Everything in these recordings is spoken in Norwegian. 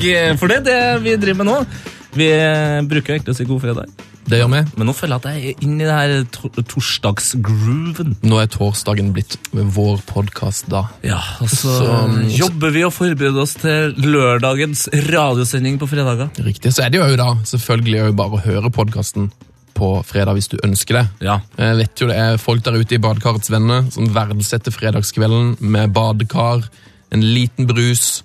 Torsdag! For det er det vi driver med nå. Vi bruker egentlig å si god fredag, Det gjør vi. men nå føler jeg at jeg er inne i det her to torsdagsgrooven. Nå er torsdagen blitt vår podkast da. Ja, og så Så- jobber vi og forbereder oss til lørdagens radiosending på fredager. Riktig. Så er det jo da selvfølgelig jo bare å høre podkasten på fredag hvis du ønsker det. Ja. Jeg vet jo det er folk der ute i Badekarets venner som verdsetter fredagskvelden med badekar, en liten brus.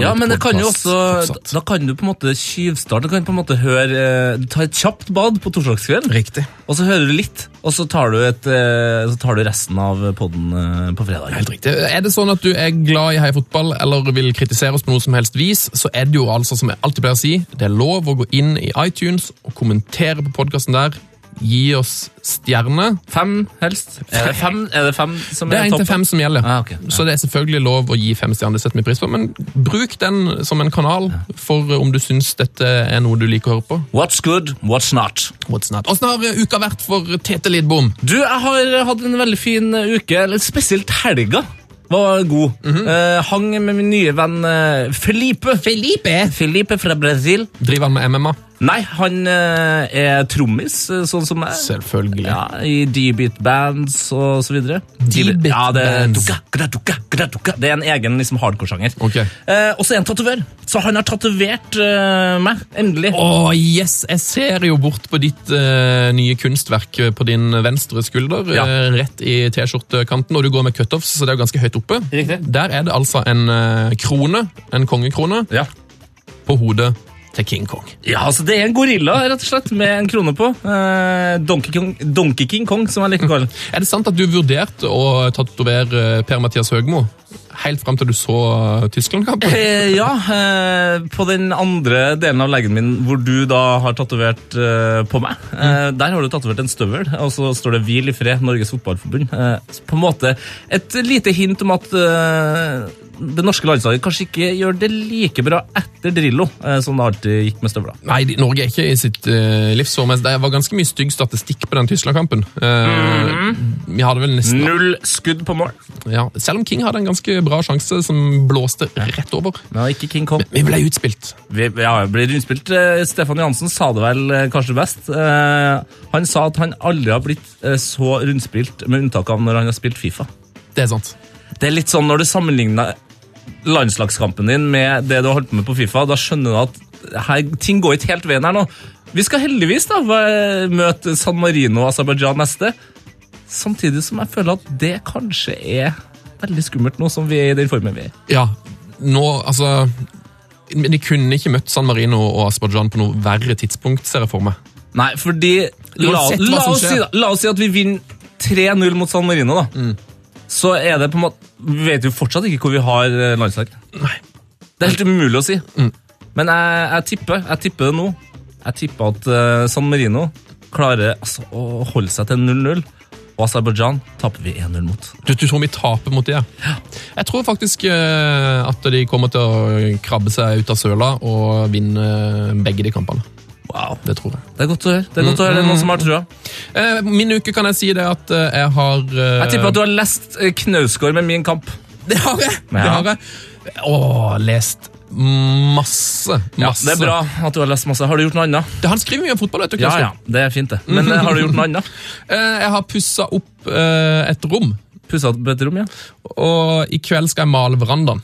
Ja, men det kan jo også fortsatt. Da kan du på en måte tyvstarte. Du kan på en måte høre du tar et kjapt bad på torsdagskvelden, Riktig. og så hører du litt. Og så tar du, et, eh, så tar du resten av podden på fredag. Helt riktig. Er det sånn at du er glad i Heia Fotball eller vil kritisere oss på noe som helst vis, så er det jo altså, som jeg alltid pleier å si, det er lov å gå inn i iTunes og kommentere på podkasten der. Gi oss stjerne. Fem, helst. Er det fem, er det fem som Det er er inntil toppen? fem som gjelder. Ah, okay. Ja. Så det er selvfølgelig lov å gi fem stjerner, det setter vi pris på, men bruk den som en kanal for om du syns dette er noe du liker å høre på. What's good, what's not? What's not? Åssen har uka vært for Tete Lidbom? Du, jeg har hatt en veldig fin eh, uke. eller Spesielt helga var god. Eh, hang med min nye venn eh, Felipe. Felipe Felipe fra Brasil. Driver han med MMA? Nei, han eh, er trommis, eh, sånn som meg. Selvfølgelig. Ja, I D-beat bands og så videre. D-beat ja, det, det er en egen liksom, hardcore-sjanger. Okay. Eh, og så er han tatovør. Så han har tatovert eh, meg, endelig. Å, yes! Jeg ser jo bort på ditt eh, nye kunstverk på din venstre skulder. Ja. eh, rett i T-skjortekanten, og du går med cutoffs, så det er jo ganske høyt oppe. Riktig. Der er det altså en eh, krone, en kongekrone, Ja. på hodet til King Kong. Ja, altså Det er en gorilla rett og slett, med en krone på. Eh, Donkey, Kong, Donkey King Kong, som jeg liker å kalle. Er det sant at du vurderte å tatovere Per-Mathias Høgmo helt fram til du så eh, Tyskland-kampen? Eh, ja, eh, på den andre delen av leggen min hvor du da har tatovert eh, på meg, eh, der har du tatovert en støvel, og så står det 'Hvil i fred, Norges Fotballforbund'. Eh, på en måte et lite hint om at eh, det norske landslaget kanskje ikke gjør det like bra etter Drillo, eh, som det alltid gikk med støvler. Nei, Norge er ikke i sitt uh, livsår, men det var ganske mye stygg statistikk på den Tyskland-kampen. Eh, Vi hadde vel nesten Null skudd på mål. ja, Selv om King hadde en ganske bra sjanse som blåste rett over. Men ikke King Kong. Vi ble utspilt. Vi, ja, ble rundspilt. Eh, Stefan Johansen sa det vel kanskje best. Uh, han sa at han aldri har blitt så rundspilt, med unntak av når han har spilt Fifa. Det er sant. Det er litt sånn når du sammenligner landslagskampen din med det du har holdt på med på Fifa, da skjønner du at her, ting går ikke helt veien her nå. Vi skal heldigvis da møte San Marino og Aserbajdsjan neste, samtidig som jeg føler at det kanskje er veldig skummelt nå som vi er i den formen vi er. Ja, nå, altså De kunne ikke møtt San Marino og Aserbajdsjan på noe verre tidspunkt, ser jeg for meg. Nei, fordi la, la, oss si, da, la oss si at vi vinner 3-0 mot San Marino, da. Mm. Så er det på en måte Vi vet jo fortsatt ikke hvor vi har eh, landslaget. Nei. Det er helt umulig å si. Mm. Men jeg, jeg tipper jeg tipper det nå. Jeg tipper at eh, San Marino klarer altså, å holde seg til 0-0. Og Aserbajdsjan taper vi 1-0 mot. Du, du tror vi taper mot de? Ja. Jeg tror faktisk eh, at de kommer til å krabbe seg ut av søla og vinne begge de kampene. Wow. Det tror jeg. Det er godt å høre. Det er godt å høre. Det er noen som har trua. Eh, min uke kan jeg si det at eh, jeg har eh, Jeg tipper at du har lest eh, Knausgård med min kamp. Det har jeg! Det Ja. har jeg. Å, lest masse, Ja, masse. det er bra at du har lest masse. Har du gjort noe annet? Det, han skriver mye om fotball, vet du. Ja, Knøsgaard. ja, det er fint, det. Men eh, har du gjort noe annet? Eh, Jeg har pussa opp eh, et rom, Pussa opp et rom, ja? og i kveld skal jeg male verandaen.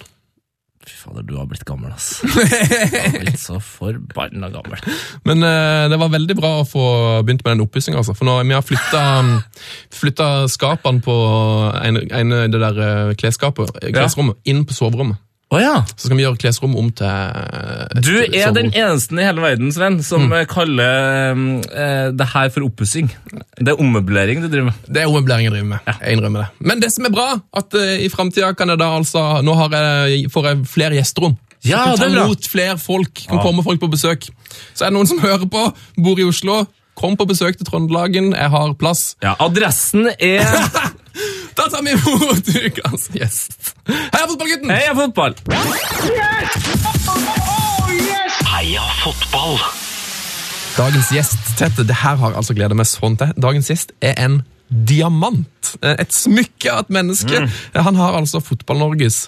Fy fader, du har blitt gammel, ass. Du har blitt så forbanna gammel. Men eh, det var veldig bra å få begynt med den oppussinga. Altså. For nå, vi har flytta, flytta skapene på en, en, det der eh, klesskapet, klesrommet inn på soverommet. Å ja! Så skal vi gjøre klesrom om til et Du er den eneste i hele verden, Sven, som mm. kaller eh, det her for oppussing. Det er ommøblering du driver med. Det er ommøblering jeg driver med. Jeg innrømmer det. Men det som er bra, at uh, i framtida kan jeg da altså Nå har jeg, får jeg flere gjesterom. Ja, Så kan ta imot flere folk, kan komme folk på besøk. Så er det noen som hører på, bor i Oslo, kom på besøk til Trøndelagen, jeg har plass. Ja, adressen er Da tar vi imot ukas gjest. Heia fotballgutten! Heia fotball! Heia fotball! Dagens gjest, Tette, det her har altså gleda meg sånn til. Dagens gjest er en diamant. Eh, Et smykke av et menneske. Mm. Han har altså Fotball-Norges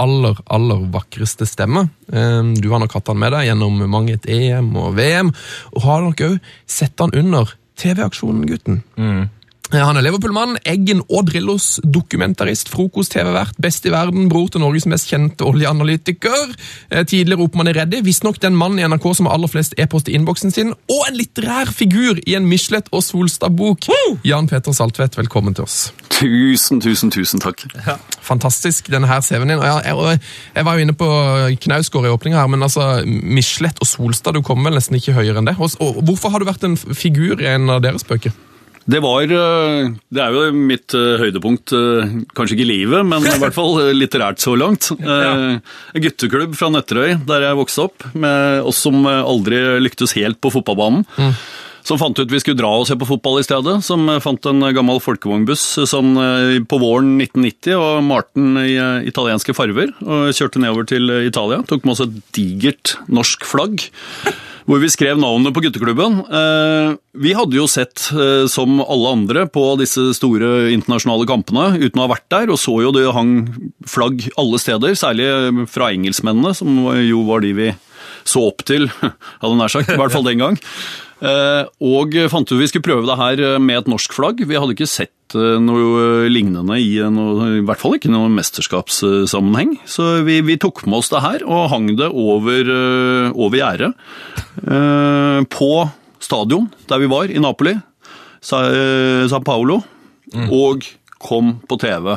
aller, aller vakreste stemme. Eh, Du har nok hatt han med deg gjennom mange et EM og VM, og har nok òg sett han under TV-aksjonen Gutten. Eh, Han er Liverpool-mann, Eggen og Drillos dokumentarist, frokost-TV-vert, best i verden, bror til Norges mest kjente oljeanalytiker. Eh, Tidligere oppmann i Reddy, visstnok den mannen i NRK som har aller flest e-post i innboksen sin, og en litterær figur i en Michelet og Solstad-bok. Jan Peter Saltvedt, velkommen til oss. Tusen, tusen, tusen takk. Fantastisk, denne her CV-en din. Og jeg, jeg, jeg var jo inne på Knausgård i åpninga her, men altså, Michelet og Solstad, du kommer vel nesten ikke høyere enn det. Og, og hvorfor har du vært en figur i en av deres bøker? Det var eh, Det er jo mitt eh, høydepunkt, eh, kanskje ikke i livet, men i hvert fall litterært så langt. En gutteklubb fra Nøtterøy, der jeg vokste opp, med oss som aldri lyktes helt på fotballbanen. Som fant ut vi skulle dra og se på fotball i stedet. Som eh, fant en gammel folkevognbuss sånn på våren 1990 og malte i italienske farver. Og kjørte nedover til Italia. Tok med oss et digert norsk flagg. Hvor vi skrev navnet på gutteklubben. Vi hadde jo sett, som alle andre, på disse store internasjonale kampene uten å ha vært der, og så jo det hang flagg alle steder, særlig fra engelskmennene, som jo var de vi så opp til, hadde nær sagt, i hvert fall den gang. Eh, Og fant ut vi skulle prøve det her eh, med et norsk flagg. Vi hadde ikke sett eh, noe lignende i noe, i hvert fall ikke noen mesterskapssammenheng. Så vi, vi tok med oss det her og hang det over, over gjerdet. På stadion der vi var, i Napoli, Sa- San Paolo, og kom på TV.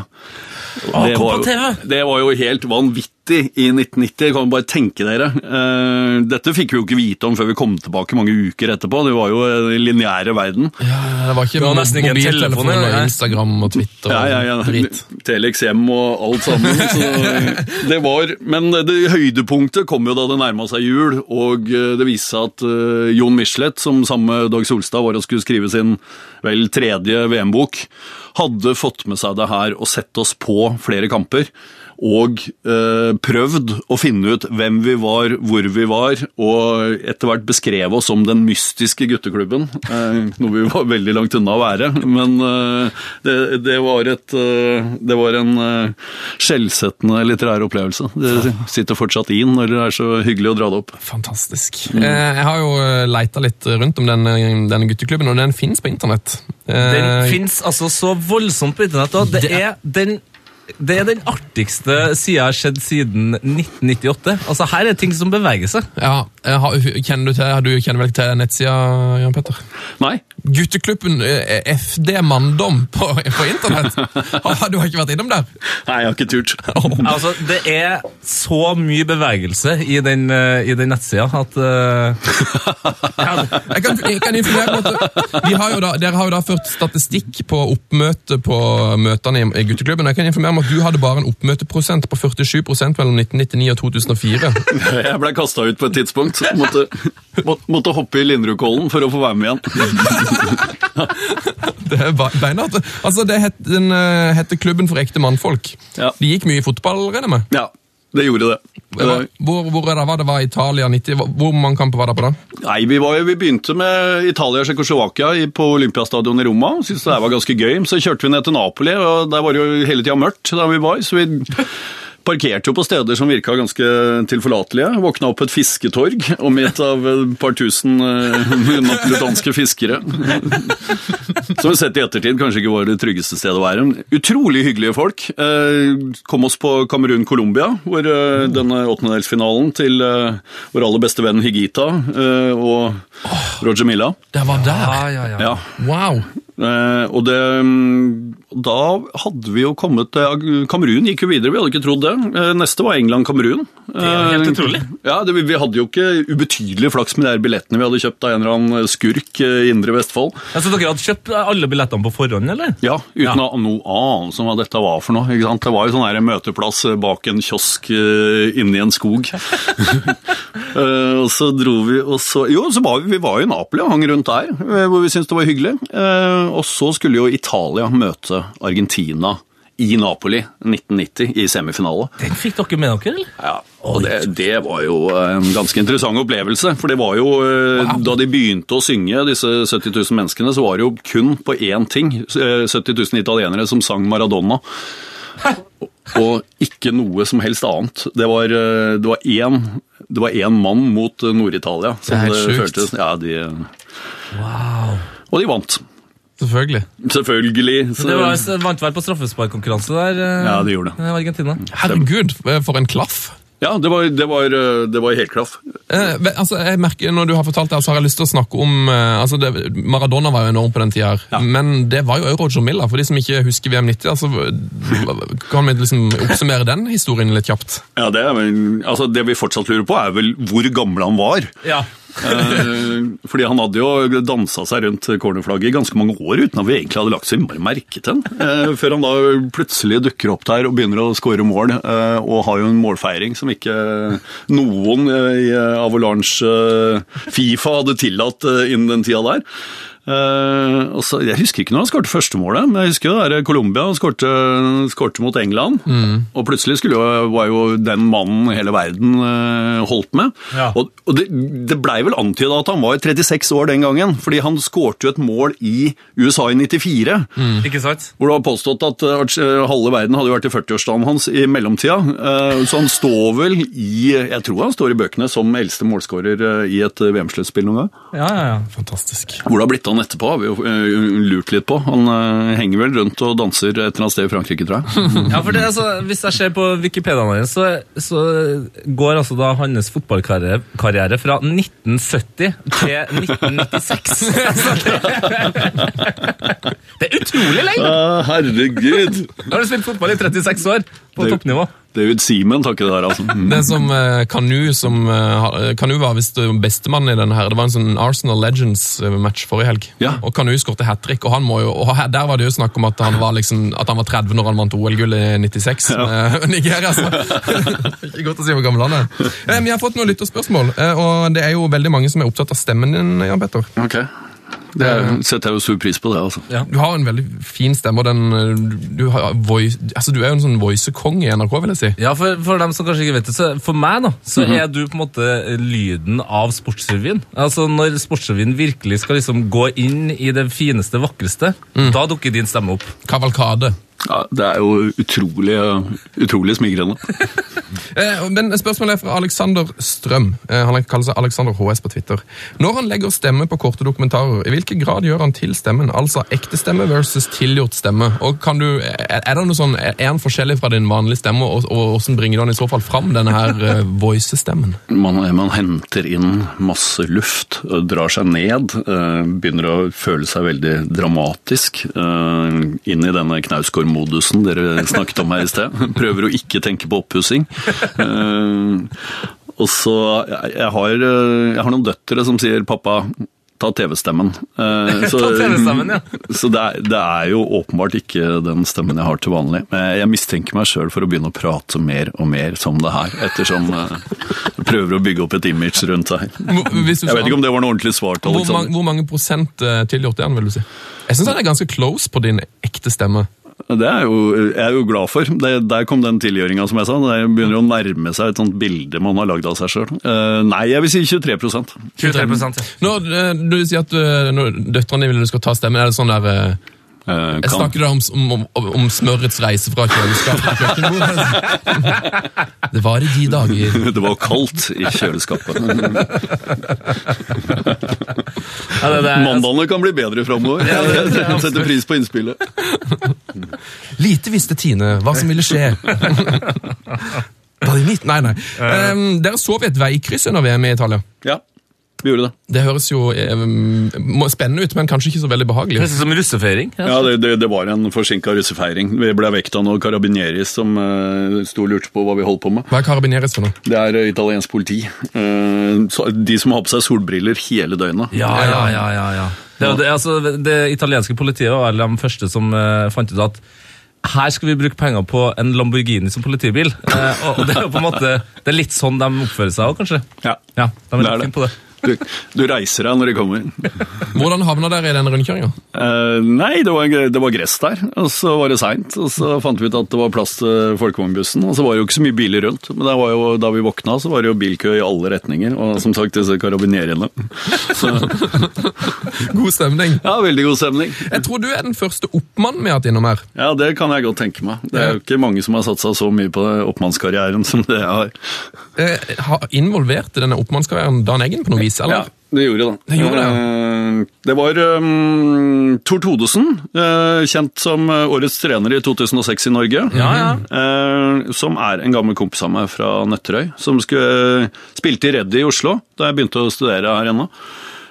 Ah, Det kom var på TV. Det var jo helt vanvittig i 1990, kan bare tenke dere. Eh, Dette fikk vi jo ikke vite om før vi kom tilbake mange uker etterpå. Det var jo den lineære verden. Ja, det var ikke det var nesten ikke telefoner. mobiltelefon og. Instagram og Twitter Ja, ja, ja. og drit. Telex hjem og alt sammen. Så det var, men det høydepunktet kom jo da det nærma seg jul, og eh, det viste seg at eh, Jon Michelet, som sammen med Dag Solstad var og skulle skrive sin vel tredje VM-bok, hadde fått med seg det her og sett oss på flere kamper. Og eh, prøvd å finne ut hvem vi var, hvor vi var, og etter hvert beskrev oss som den mystiske gutteklubben. Eh, noe vi var veldig langt unna å være. Men eh, det, det, var et, eh, det var en eh, skjellsettende litterær opplevelse. Det sitter fortsatt i når det er så hyggelig å dra det opp. Fantastisk. Eh, Jeg har jo leita litt rundt om denne, denne gutteklubben, og den fins på internett. Den fins altså så voldsomt på internett. Og det er den det er den artigste sida jeg har sett siden 1998. Altså Her er ting som beveger seg. Ja, har, kjenner du til, du kjenner vel til nettsida, Jan Petter? Nei, Gutteklubben eh, FD Manndom på, på internett. Har du har ikke vært innom der? nei jeg har ikke turt. Altså Det er så mye bevegelse i den, eh, i den nettsida at uh... Jeg kan, jeg kan informere om at vi har jo da, Dere har jo da ført statistikk på oppmøte på møtene i, i gutteklubben. Jeg kan informere om at du hadde bare en oppmøteprosent på 47% mellom 1999 og 2004. Jeg ble kasta ut på et tidspunkt. Måtte, må, måtte hoppe i Linderudkollen for å få være med igjen. Det er beinhardt. Altså, det het, den eh, heter Klubben for ekte mannfolk. Ja. De gikk mye i fotball, regner jeg med? Ja, det gjorde det. Hvor, hvor er det, var det var Italia 90? Hvor- Hvor mange kamper var det på da? Nei, vi, var, vi begynte med Italia og Tsjekkoslovakia på Olympiastadion i Roma. Syntes det var ganske gøy. Så kjørte vi ned til Napoli, og der var det jo hele tida mørkt da vi var. Så vi parkerte jo på steder som virka ganske tilforlatelige. Våkna opp på et fisketorg omgitt av et par tusen eh, napolitanske fiskere. Som vi sett i ettertid kanskje ikke var det tryggeste stedet å være. Utrolig hyggelige folk. Eh, Kom oss på Kamerun-Colombia, hvor eh, denne åttendedelsfinalen til vår aller beste venn Higita og Roger Milla. Det var der! ja, ja. Ja, Wow! Eh, og det, mm, da hadde vi jo kommet til Kamerun gikk jo videre, vi hadde ikke trodd det. Eh, neste var England-Kamerun. er helt utrolig. Ja, det, vi hadde jo ikke ubetydelig flaks med de her billettene vi hadde kjøpt av en eller annen skurk eh, i Indre Vestfold. Ja, så dere hadde kjøpt alle billettene på forhånd, eller? Ja, uten Ja. noe anelse om hva dette var for noe. ikke sant? Det var jo sånn her møteplass bak en kiosk eh, inni en skog. Eh, og så dro vi, og så Jo, så var vi, vi var jo i Napoli og hang rundt der, eh, hvor vi syntes det var hyggelig. Eh, og så skulle jo Italia møte Argentina i Napoli 1990 i semifinale. Den fikk dere med dere, eller? Ja, og det, det var jo en ganske interessant opplevelse. For det var jo wow. Da de begynte å synge, disse 70 000 menneskene, så var det jo kun på én ting. eh, 70 000 italienere som sang Maradona. Og ikke noe som helst annet. Det var, eh, det var én det var én mann mot eh, Nord-Italia. Det er helt sjukt. Ja, de, Og de vant. Selvfølgelig. Selvfølgelig. Så, Det var, vant vel på straffesparkkonkurranse der, eh, Ja, det gjorde det. eh, Argentina. Herregud, for en klaff. Ja, det var, det var, eh, det var helt klaff. Eh, altså, jeg merker Når du har fortalt det, så har jeg lyst til å snakke om eh, altså det, Maradona var jo enorm på den tida, ja. men det var jo òg Roger Milla. For de som ikke husker VM 90, altså, kan vi liksom oppsummere den historien litt kjapt? Ja, det, er altså det vi fortsatt lurer på, er vel hvor gammel han var. Ja. Eh, fordi han hadde jo dansa seg rundt cornerflagget i ganske mange år uten at vi egentlig hadde lagt så innmari merke til den. Eh, før han da plutselig dukker opp der og begynner å skåre mål, eh, og har jo en målfeiring som ikke noen i Avalanche Fifa hadde tillatt innen den tida der. Eh, og så, jeg husker ikke når han skåret førstemålet, men jeg husker det der Colombia han skårte, mot England. Og plutselig jo, var jo den mannen hele verden eh, holdt med. Ja. Og, og det, det blei vel antyda at han var 36 år den gangen, fordi han skårte jo et mål i USA i 94. Ikke sant? Hvor det var påstått at eh, halve verden hadde jo vært i 40-årsdagen hans i mellomtida. Eh, Så han står vel i Jeg tror han står i bøkene som eldste målskårer eh, i et VM-sluttspill noen gang. Ja, ja, ja. Fantastisk. Hvor det har blitt han etterpå, har vi jo eh, lurt litt på. Han eh, henger vel rundt og danser et eller annet sted i Frankrike, tror jeg. Ja, for det, altså, Hvis jeg ser på Wikipediaen hans, så, så går altså da hans fotballkarriere fra 1970 til 1996. Altså, det, er utrolig lenge! herregud! Nå har du spilt fotball i 36 år, på Det- toppnivå. David Seaman takker det der, altså. Det som eh, Kanu som eh, Kanu var visst eh, bestemann i denne her. Det var en sånn Arsenal Legends-match forrige helg. Ja. Og Kanu skåret hat trick. Og, han må jo, og der var det jo snakk om at han var, liksom, at han var 30 når han vant OL-gull i 96 med Nigeria. altså. Ikke godt å si hvor gammel han er. Vi har fått noen lytterspørsmål, eh, og det er jo veldig mange som er opptatt av stemmen din, Jan Petter. Ok. Det setter jeg jo stor pris på, det. altså. Du har en veldig fin stemme, og den, eh, du, har voice, altså, du er jo en sånn voicekonge i NRK, vil jeg si. Ja, for, for dem som kanskje ikke vet det, så for meg da, så er du på en måte lyden av Sportsrevyen. Altså Når Sportsrevyen virkelig skal liksom gå inn i det fineste, vakreste, da dukker din stemme opp. Kavalkade. Ja, Det er jo utrolig, utrolig smigrende. Eh, men spørsmålet er fra Alexander Strøm. Eh, han kaller seg Alexander HS på Twitter. Når han legger stemme på korte dokumentarer, i hvilken grad gjør han til stemmen? Altså ekte stemme versus tilgjort stemme. Og kan du, er, det noe sånn, er han forskjellig fra din vanlige stemme, og, og hvordan bringer du han i så fall fram, denne her voicestemmen? voice-stemmen? Man, man henter inn masse luft, drar seg ned, eh, begynner å føle seg veldig dramatisk eh, inn i denne Knausgård-modusen dere snakket om her i sted. Prøver å ikke tenke på oppussing. Eh, og så, jeg, har, eh, jeg har noen døtre som sier 'pappa, ta TV-stemmen'. Eh, så- TV-stemmen, ja. Så det er, det er jo åpenbart ikke den stemmen jeg har til vanlig. Jeg mistenker meg sjøl for å begynne å prate mer og mer som det her, ettersom eh, jeg prøver å bygge opp et image rundt du Jeg vet ikke om det var noe ordentlig svar til hvor, mange, Alexander. hvor mange prosent eh, tilgjort er han, vil du si? Jeg syns han er ganske close på din ekte stemme. Det er jo, jeg er jo glad for. Det, der kom den tilgjøringa, som jeg sa. Det begynner å nærme seg et sånt bilde man har lagd av seg sjøl. nei, jeg vil si 23 23 ja. Når eh, du sier at eh, når døtrene dine vil du skal ta stemmen, er det sånn der eh, Eh, Jeg snakker da om, om, om, om smørets reise fra kjøleskapet til kjøkkenbordet. Det var i de dager. Det var kaldt i kjøleskapet. Ja, det, det er, Mandagene kan bli bedre framover. Jeg setter pris på innspillet. Lite visste Tine hva som ville skje. Da de nei, nei. Um, dere sov i et veikryss under VM i Italia. Ja. Vi gjorde det. Det høres jo eh, spennende ut, men kanskje ikke så veldig behagelig. Høres ut som russefeiring. Ja, det, det, det var en forsinka russefeiring. Vi ble vekt av noen carabinieris som uh, sto og lurte på hva vi holdt på med. Hva er karabineris for noe? Det er uh, italiensk politi. Uh, de som har på seg solbriller hele døgnet. Ja, ja, ja, ja, ja. Det, det, altså, det italienske politiet var de første som uh, fant ut at her skal vi bruke penger på en Lamborghini som politibil. Uh, og, og det er jo på en måte, det er litt sånn de oppfører seg òg, kanskje. Ja. Ja, de er Det er det. på det. Du, du reiser deg når de kommer. Hvordan havna dere i den rundkjøringa? Eh, nei, det var, det var gress der, og så var det seint. Og så fant vi ut at det var plass til folkevognbussen, og så var det jo ikke så mye biler rundt. Men det var jo, da vi våkna, så var det jo bilkø i alle retninger, og som sagt disse karabinerene. Så God stemning. ja, veldig god stemning. Jeg tror du er den første oppmannen vi har hatt innom her. Ja, det kan jeg godt tenke meg. Det er jo ikke mange som har satsa så mye på oppmannskarrieren som det jeg har. Eh, har involvert denne oppmannskarrieren Dan Eggen på noe vis? Ja, Eller? det gjorde det. Det gjorde det, Eh, Det var um, Tor Todesen, eh, kjent som eh, årets trener i 2006 i Norge. Ja, ja. som er en gammel kompis av meg fra Nøtterøy. Som skulle, spilte i Reddy i Oslo da jeg begynte å studere her ennå.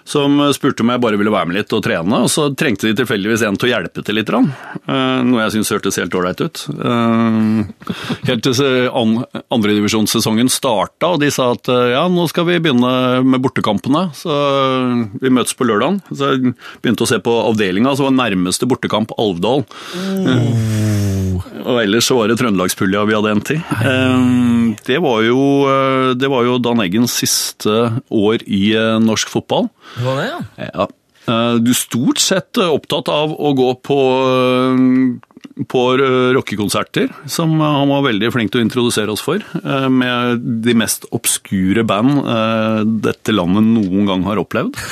Som spurte om jeg bare ville være med litt og trene, og så trengte de tilfeldigvis en til å hjelpe til litt. Eh, noe jeg syns hørtes helt ålreit ut. Eh, helt til se- an, andredivisjonssesongen starta, og de sa at eh, ja, nå skal vi begynne med bortekampene. Så eh, vi møtes på lørdagen. Så jeg begynte å se på avdelinga, så var nærmeste bortekamp Alvdal. Og ellers så var det Trøndelagspulja vi hadde endt i. Eh, Det var jo, eh, det var jo Dan Eggens siste år i eh, norsk fotball. Det var det, ja. Ja. Eh, Du er stort sett eh, opptatt av å gå på, eh, på rockekonserter, som han var veldig flink til å introdusere oss for, med de mest obskure band dette landet noen gang har opplevd.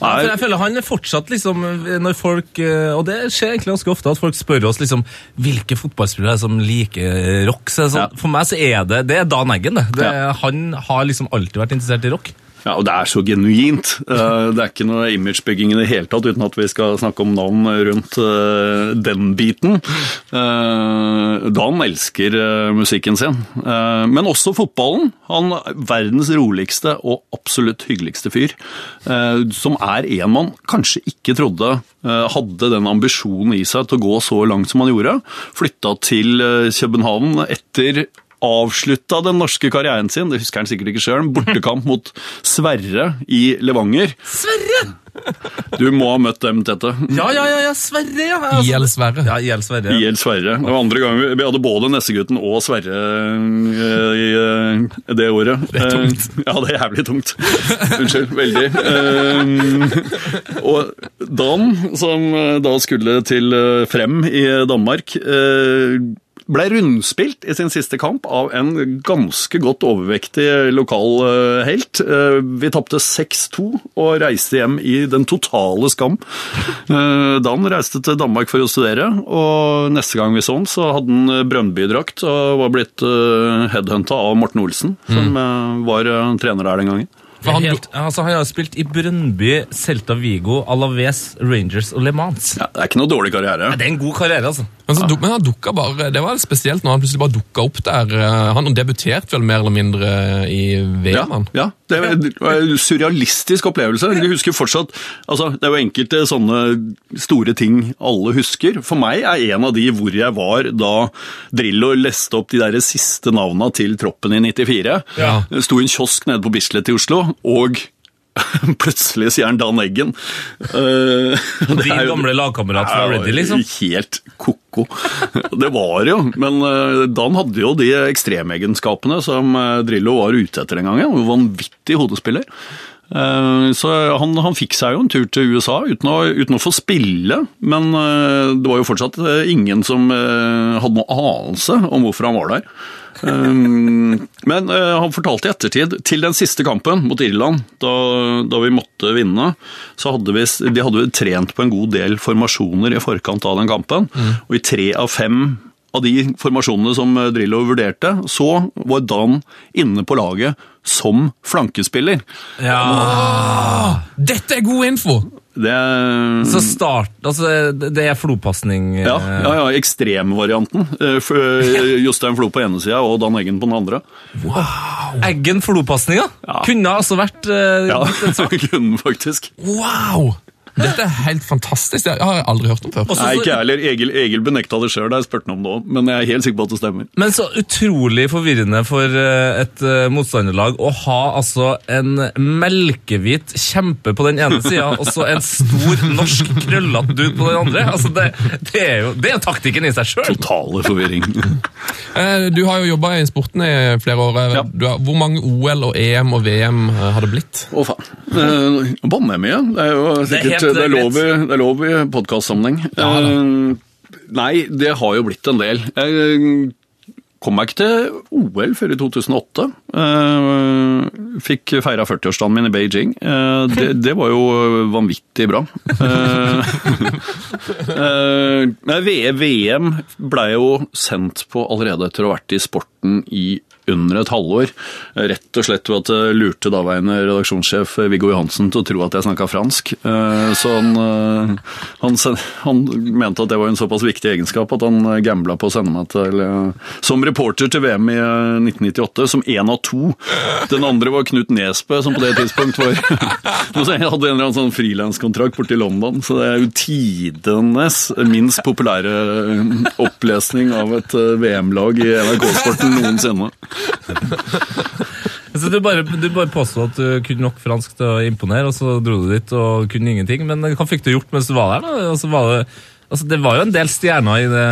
Nei. jeg føler han er fortsatt liksom Når folk Og det skjer egentlig ganske ofte at folk spør oss liksom Hvilke fotballspillere er som liker rock. Så, sånn, Ja. For meg så er det Det er Dan Eggen, det. det Ja. Han har liksom alltid vært interessert i rock. Ja, og det er så genuint. Eh, Det er ikke noe imagebygging i det hele tatt, uten at vi skal snakke om navn rundt eh, den biten. Eh, Dan elsker musikken sin, men også fotballen. Han er verdens roligste og absolutt hyggeligste fyr, som er en man kanskje ikke trodde hadde den ambisjonen i seg til å gå så langt som han gjorde. Flytta til København etter avslutta den norske karrieren sin, det husker han sikkert ikke sjøl, bortekamp mot Sverre i Levanger. Sverre! Du må ha møtt dem, Tete. Ja, ja, ja, ja Sverre, ja. Altså, IL Sverre. Ja, IL Sverre. IL Sverre. Det var andre gang vi, hadde både Nessegutten og Sverre eh, i eh, det året. Det er tungt. ja, det er jævlig tungt. Unnskyld. Veldig. Eh, og Dan, som eh, da skulle til eh, Frem i Danmark, eh, ble rundspilt i sin siste kamp av en ganske godt overvektig lokal eh, helt. Eh, Vi tapte 6-2 og reiste hjem i den totale skam. Eh, Dan reiste til Danmark for å studere, og neste gang vi så han, så hadde han Brøndby-drakt og var blitt headhunta av Morten Olsen, som mm. var eh, trener der den gangen. Han, Helt, altså, han har spilt i Brøndby, Celta Vigo, Alaves, Rangers og Le Mans. Ja, det er ikke noe dårlig karriere. Det er en god karriere, altså. Men, så, men han dukka bare Det var litt spesielt når han plutselig bare dukka opp der. Eh, Han debuterte vel mer eller mindre i VM? Ja, ja, det var en surrealistisk opplevelse. Jeg husker fortsatt, altså Det er jo enkelte sånne store ting alle husker. For meg er en av de hvor jeg var da Drillo leste opp de der siste navna til troppen i 94. Ja. Sto i en kiosk nede på Bislett i Oslo, og plutselig sier han Dan Eggen. Eh, Din jo- gamle lagkamerat fra Reddy, liksom. Helt ko-ko. Det var jo, men eh, Dan hadde jo de ekstremegenskapene som eh, Drillo var ute etter den gangen. Vanvittig hodespiller. Eh, Så han, han fikk seg jo en tur til USA uten å, uten å få spille, men eh, det var jo fortsatt eh, ingen som hadde noen anelse om hvorfor han var der. Men han fortalte i ettertid, til den siste kampen mot Irland, da, da vi måtte vinne, så hadde vi, de hadde trent på en god del formasjoner i forkant av den kampen. Og i tre av fem av de formasjonene som eh, Drillo vurderte, så var Dan inne på laget som flankespiller. Ja. Dette er god info! Det Så start, altså, det er flopasning eh, ja, ja, ja, ekstremvarianten. Eh, Jostein Flo på ene sida og Dan Eggen på den andre. Wow. Eggen flopasninga Ja. kunne altså vært uh, Ja, kunne faktisk. Wow! Dette er helt fantastisk. Det har jeg aldri hørt om før. Også Nei, ikke jeg heller. Egil, Egil benekta det sjøl da jeg spurte ham om det òg, men jeg er helt sikker på at det stemmer. Men så utrolig forvirrende for eh, et eh, motstanderlag å ha altså en melkehvit kjempe på den ene sida og så en stor norsk krøllete dude på den andre. Altså, det, det er jo det er taktikken i seg sjøl. Totale forvirring. Eh, Du har jo jobba i sporten i flere år. Ja. Du har, hvor mange OL og EM og VM har det blitt? Å, faen. Uh, Banner mye? Det er jo sikkert det er lov det er lov i podkastsammenheng. uh, nei, det har jo blitt en del. Jeg kom meg ikke til OL før i 2008. Eh, fikk feira 40-årsdagen min i Beijing. Eh, det, det var jo vanvittig bra. VM ble jo sendt på allerede etter å ha vært i sporten i under et halvår. Rett og slett ved at jeg lurte daværende redaksjonssjef Viggo Johansen til å tro at jeg snakka fransk. Eh, Så han, eh, han, han mente at det var en såpass viktig egenskap at han gambla på å sende meg til eller, som reporter til VM i eh, 1998, som én av to. Den andre var Knut Nesbø, som på det tidspunkt var Jeg hadde en eller annen sånn frilanskontrakt borte i London, så det er jo tidenes minst populære eh, opplesning av et eh, VM-lag i NRK-sporten noensinne. Så du bare, du bare påstod at du kunne nok fransk til å imponere, og så dro du dit og kunne ingenting. Men hva fikk du gjort mens du var der? da? Altså, var det, altså, det var jo en del stjerner i det,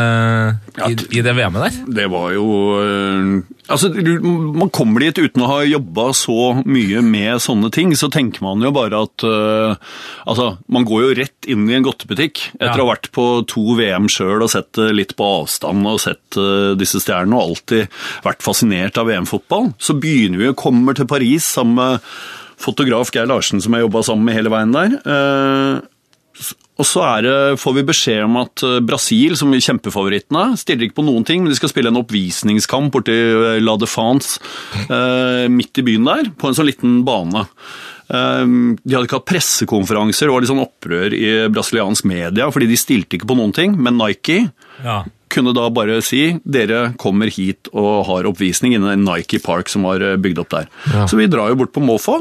i, i det VM-et der. Det var jo øh, Altså, man kommer dit uten å ha jobba så mye med sånne ting, så tenker man jo bare at uh, Altså, man går jo rett inn i en godtebutikk etter Ja. å ha vært på to VM sjøl og sett det litt på avstand og sett uh, disse stjernene og alltid vært fascinert av VM-fotball. Så begynner vi å komme til Paris sammen med fotograf Geir Larsen, som jeg jobba sammen med hele veien der. Eh, og så det, får vi beskjed om at eh, Brasil, som er kjempefavorittene, stiller ikke på noen ting, men de skal spille en oppvisningskamp borti eh, La Defance eh, midt i byen der, på en sånn liten bane. Eh, de hadde ikke hatt pressekonferanser, det var litt sånn opprør i brasiliansk media, fordi de stilte ikke på noen ting, men Nike Ja. Kunne da bare si dere kommer hit og har oppvisning innen en Nike Park som var eh, bygd opp der. Ja. Så vi drar jo bort på måfå,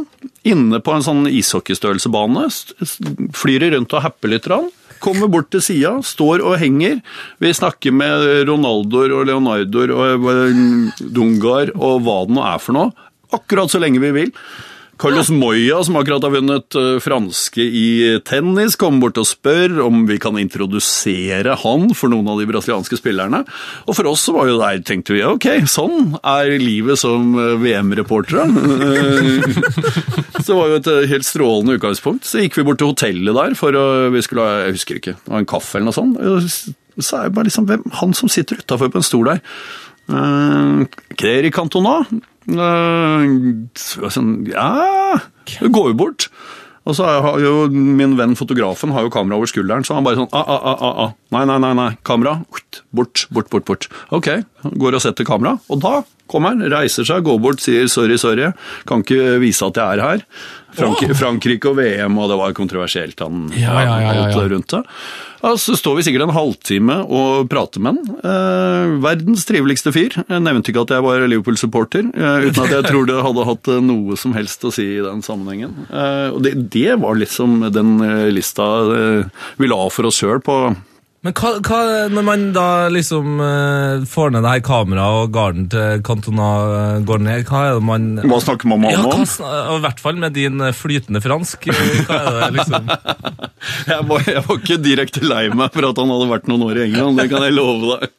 inne på en sånn ishockeystørrelsebane, st- st- flyr rundt og happer litt. Rann. Kommer bort til sida, står og henger. Vi snakker med Ronaldoer og Leonardoer og eh, Dungar og hva det nå er for noe, akkurat så lenge vi vil. Carlos Moya, som akkurat har vunnet eh, franske i tennis, kommer bort og spør om vi kan introdusere han for noen av de brasilianske spillerne. Og for oss så var jo der, tenkte vi, ok, sånn er livet som eh, VM-reportere. så det var jo et eh, helt strålende utgangspunkt. Så gikk vi bort til hotellet der for å, vi skulle ha, jeg husker ikke, en kaffe eller noe sånt. Så er det bare liksom, hvem, han som sitter utafor på en stol der. Uh, Cantona. Eh, sånn, ja, det går jo bort. Og så har jo min venn fotografen har jo kamera over skulderen, så han bare sånn ah, ah, ah, ah, ah. Nei, nei, nei, nei, kamera. Bort, bort, bort. bort. Ok, går og setter kamera, og da kommer han, reiser seg, går bort, sier sorry, sorry, kan ikke vise at jeg er her. Frank Frankrike og VM, og det var kontroversielt, han Ja, ja, ja, ja, ja. rundt det. Ja, så står vi sikkert en halvtime og prater med han. Eh, verdens triveligste fyr. Jeg nevnte ikke at jeg var Liverpool-supporter, eh, uten at jeg tror det hadde hatt eh, noe som helst å si i den sammenhengen. Eh, og det, det var liksom den eh, lista eh, vi la for oss sjøl på Men hva, hva, når man da liksom uh, får ned det her kameraet og garden til Cantona eh, går ned, hva er det man Hva snakker man om? ja, hva, I hvert fall med din eh, flytende fransk. Hva er det liksom Jeg var, jeg var ikke direkte lei meg for at han hadde vært noen år i England, det kan jeg love deg.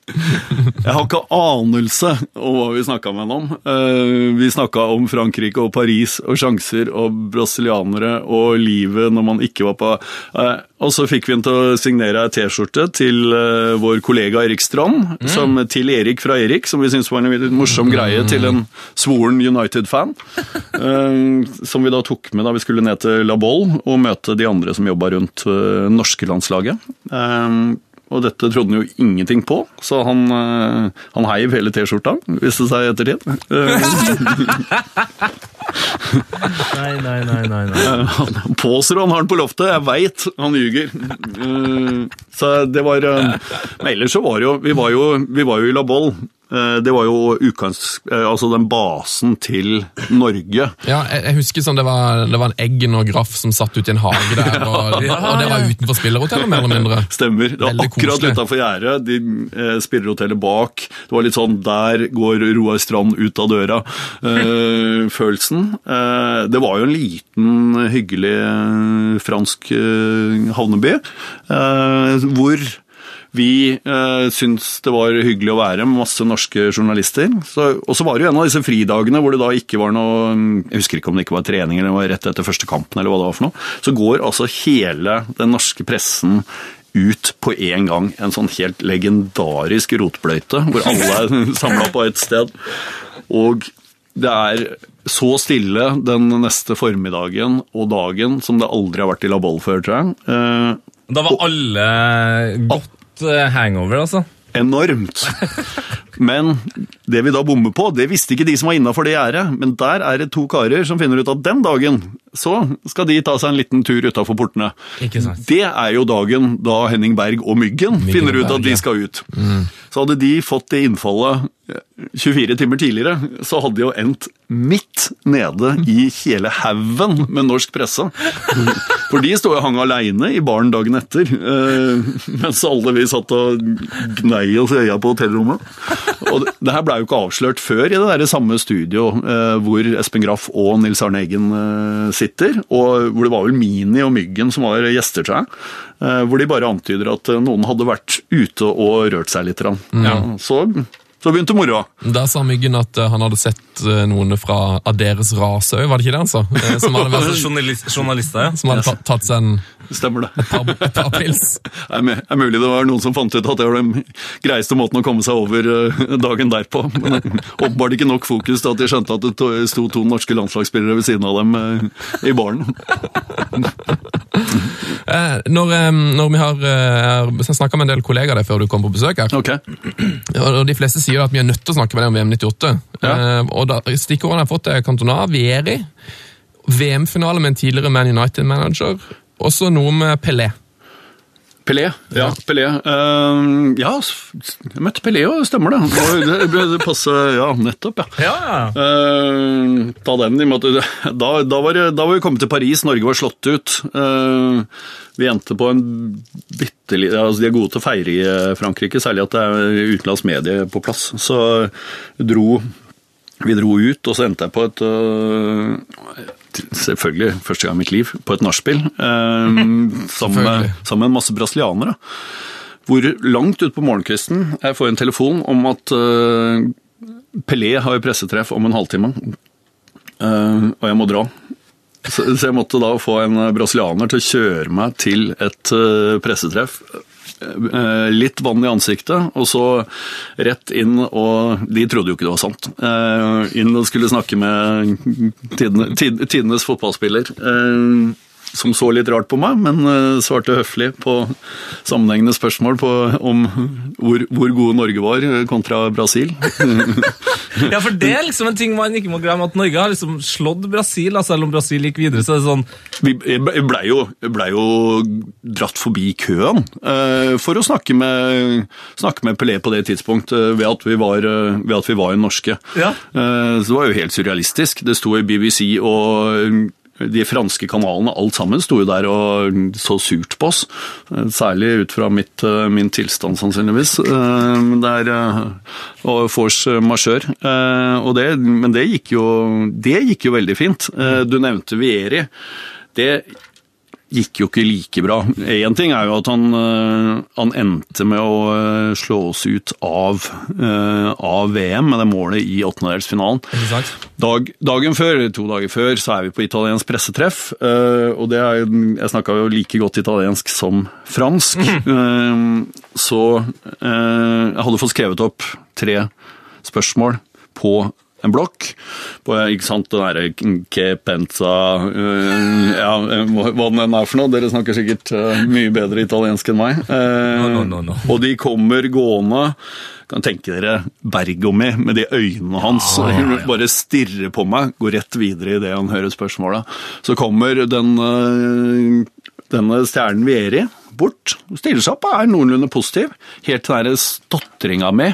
Jeg har ikke anelse om hva vi snakka med han om. Uh, Vi snakka om Frankrike og Paris og sjanser og brasilianere og livet når man ikke var på eh, Og så fikk vi han til å signere ei T-skjorte til uh, vår kollega Erik Strand, som, til Erik fra Erik, som vi syntes var en litt morsom greie til en svoren United-fan. uh, som vi da tok med da vi skulle ned til La Bolle og møte de andre som jobba rundt uh, norske landslaget. Eh, og dette trodde han jo ingenting på, så han, han heiv hele T-skjorta, viste det seg i ettertid. Nei, nei, nei, nei, nei. Han påstår han har den på loftet, jeg veit han ljuger. Eh, Så det var eh, Men ellers så var det jo Vi var jo, vi var jo i La Bolle. Eh, Det var jo ukans, eh, altså den basen til Norge. Ja, jeg, husker sånn, det var, det var en Eggen og Graff som satt ute i en hage der, og, og det var utenfor spillerhotellet, mer eller mindre. Stemmer. Det var Veldig akkurat utafor gjerdet. De eh, spillerhotellet bak. Det var litt sånn Der går Roar Strand ut av døra. Eh, følelsen. Eh, det var jo en liten, hyggelig fransk havneby. Eh, hvor vi eh, syntes det var hyggelig å være med masse norske journalister. Og så var det jo en av disse fridagene hvor det da ikke var noe Jeg husker ikke om det ikke var trening eller det var rett etter første kampen eller hva det var for noe. Så går altså hele den norske pressen ut på en gang. En sånn helt legendarisk rotbløyte hvor alle er samla på ett sted. Og det er så stille den neste formiddagen og dagen som det aldri har vært i La Bolle før, tror jeg. Eh, Da var alle godt eh, hangover, altså. enormt. Men det vi da bommer på, det visste ikke de som var innafor det gjerdet. Men der er det to karer som finner ut at den dagen så skal de ta seg en liten tur utafor portene. Det er jo dagen da Henning Berg og Myggen, finner ut at de skal ut. Så hadde de fått det innfallet 24 timer tidligere, så hadde de jo endt midt nede i hele haugen med norsk presse. For de sto og hang aleine i baren dagen etter, eh, mens alle vi satt og gnei oss i øya på hotellrommet. Og det, her blei jo ikke avslørt før i det der samme studio eh, hvor Espen Graff og Nils Arne Eggen eh, sitter, og hvor det var vel Mini og Myggen som var gjester, jeg. Eh, hvor de bare antyder at noen hadde vært ute og rørt seg litt. Ja, så, så begynte moroa. Da sa Myggen at eh, han hadde sett eh, noen fra av deres rase òg, var det ikke det han sa? Eh, Som hadde, vært, journalist, journalister, ja. som hadde tatt, tatt seg en Stemmer det. par, et par pils. Det er, mulig det var noen som fant ut at det var den greieste måten å komme seg over dagen derpå. Men åpenbart ikke nok fokus til at de skjønte at det sto to norske landslagsspillere ved siden av dem i baren. Eh, når, eh, når vi har uh, snakka med en del kollegaer der før du kom på besøk her, okay. og og de fleste sier at vi er nødt til å snakke med deg om VM 98. Ja. Eh, og da, Stikkordene jeg har fått, er Cantona, Vieri, VM-finale med en tidligere Man United-manager, også noe med Pelé. Pelé. Ja, Pelé. Uh, ja, jeg møtte Pelé, og stemmer det. Det, det, det passer, ja, nettopp, ja. Ja, ja. Eh, ta den i måte, da, da, var da var vi kommet til Paris, Norge var slått ut. Uh, vi endte på en bitte liten altså De er gode til å feire i Frankrike, særlig at det er utenlandsk medie på plass. Så dro, vi dro ut, og så endte jeg på et eh, Selvfølgelig første gang i mitt liv, på et nachspiel. eh, sammen, med, sammen med en masse brasilianere. Hvor langt utpå morgenkvisten jeg får en telefon om at eh, Pelé har pressetreff om en halvtime, eh, og jeg må dra. Så, så jeg måtte da få en brasilianer til å kjøre meg til et eh, pressetreff. Eh, Litt vann i ansiktet, og så rett inn og De trodde jo ikke det var sant. Eh, Inn og skulle snakke med tidene- tidenes fotballspiller. Som så litt rart på meg, men eh, svarte høflig på sammenhengende spørsmål på om hvor, hvor gode Norge var eh, kontra Brasil. Ja, for det er liksom en ting man ikke må glemme, at Norge har liksom slått Brasil, altså selv om Brasil gikk videre, så er det sånn Vi blei jo, ble jo dratt forbi køen eh, for å snakke med, snakke med Pelé på det tidspunktet ved at vi var, ved at vi var norske. Ja. Så det var jo helt surrealistisk. Det sto i BBC og de franske kanalene, alt sammen sto jo der og så surt på oss. Eh, Særlig ut fra mitt, eh, min tilstand, sannsynligvis. Eh, Der, og force majeure. Men det gikk, jo, det gikk jo veldig fint. Du nevnte Vieri. Det gikk jo ikke like bra. Én ting er jo at han, eh, han endte med å eh, slå oss ut av, eh, av VM med det målet i åttendedelsfinalen. Dag, dagen før, to dager før, så er vi på italiensk pressetreff. og det er, jeg snakka jo like godt italiensk som fransk. Mm. så jeg hadde fått skrevet opp tre spørsmål på en blokk. På, ikke sant, den derre Kepenza uh, Ja, hva hva den enn er for noe. Dere snakker sikkert uh, mye bedre italiensk enn meg. Uh, No, no, no. Og de kommer gående. Kan tenke dere Bergomi med de øynene hans. Hun Bare stirrer på meg, går rett videre idet han hører spørsmålet. Så kommer den, denne stjernen Vieri bort, stiller seg opp og er noenlunde positiv. Helt til den stotringa mi,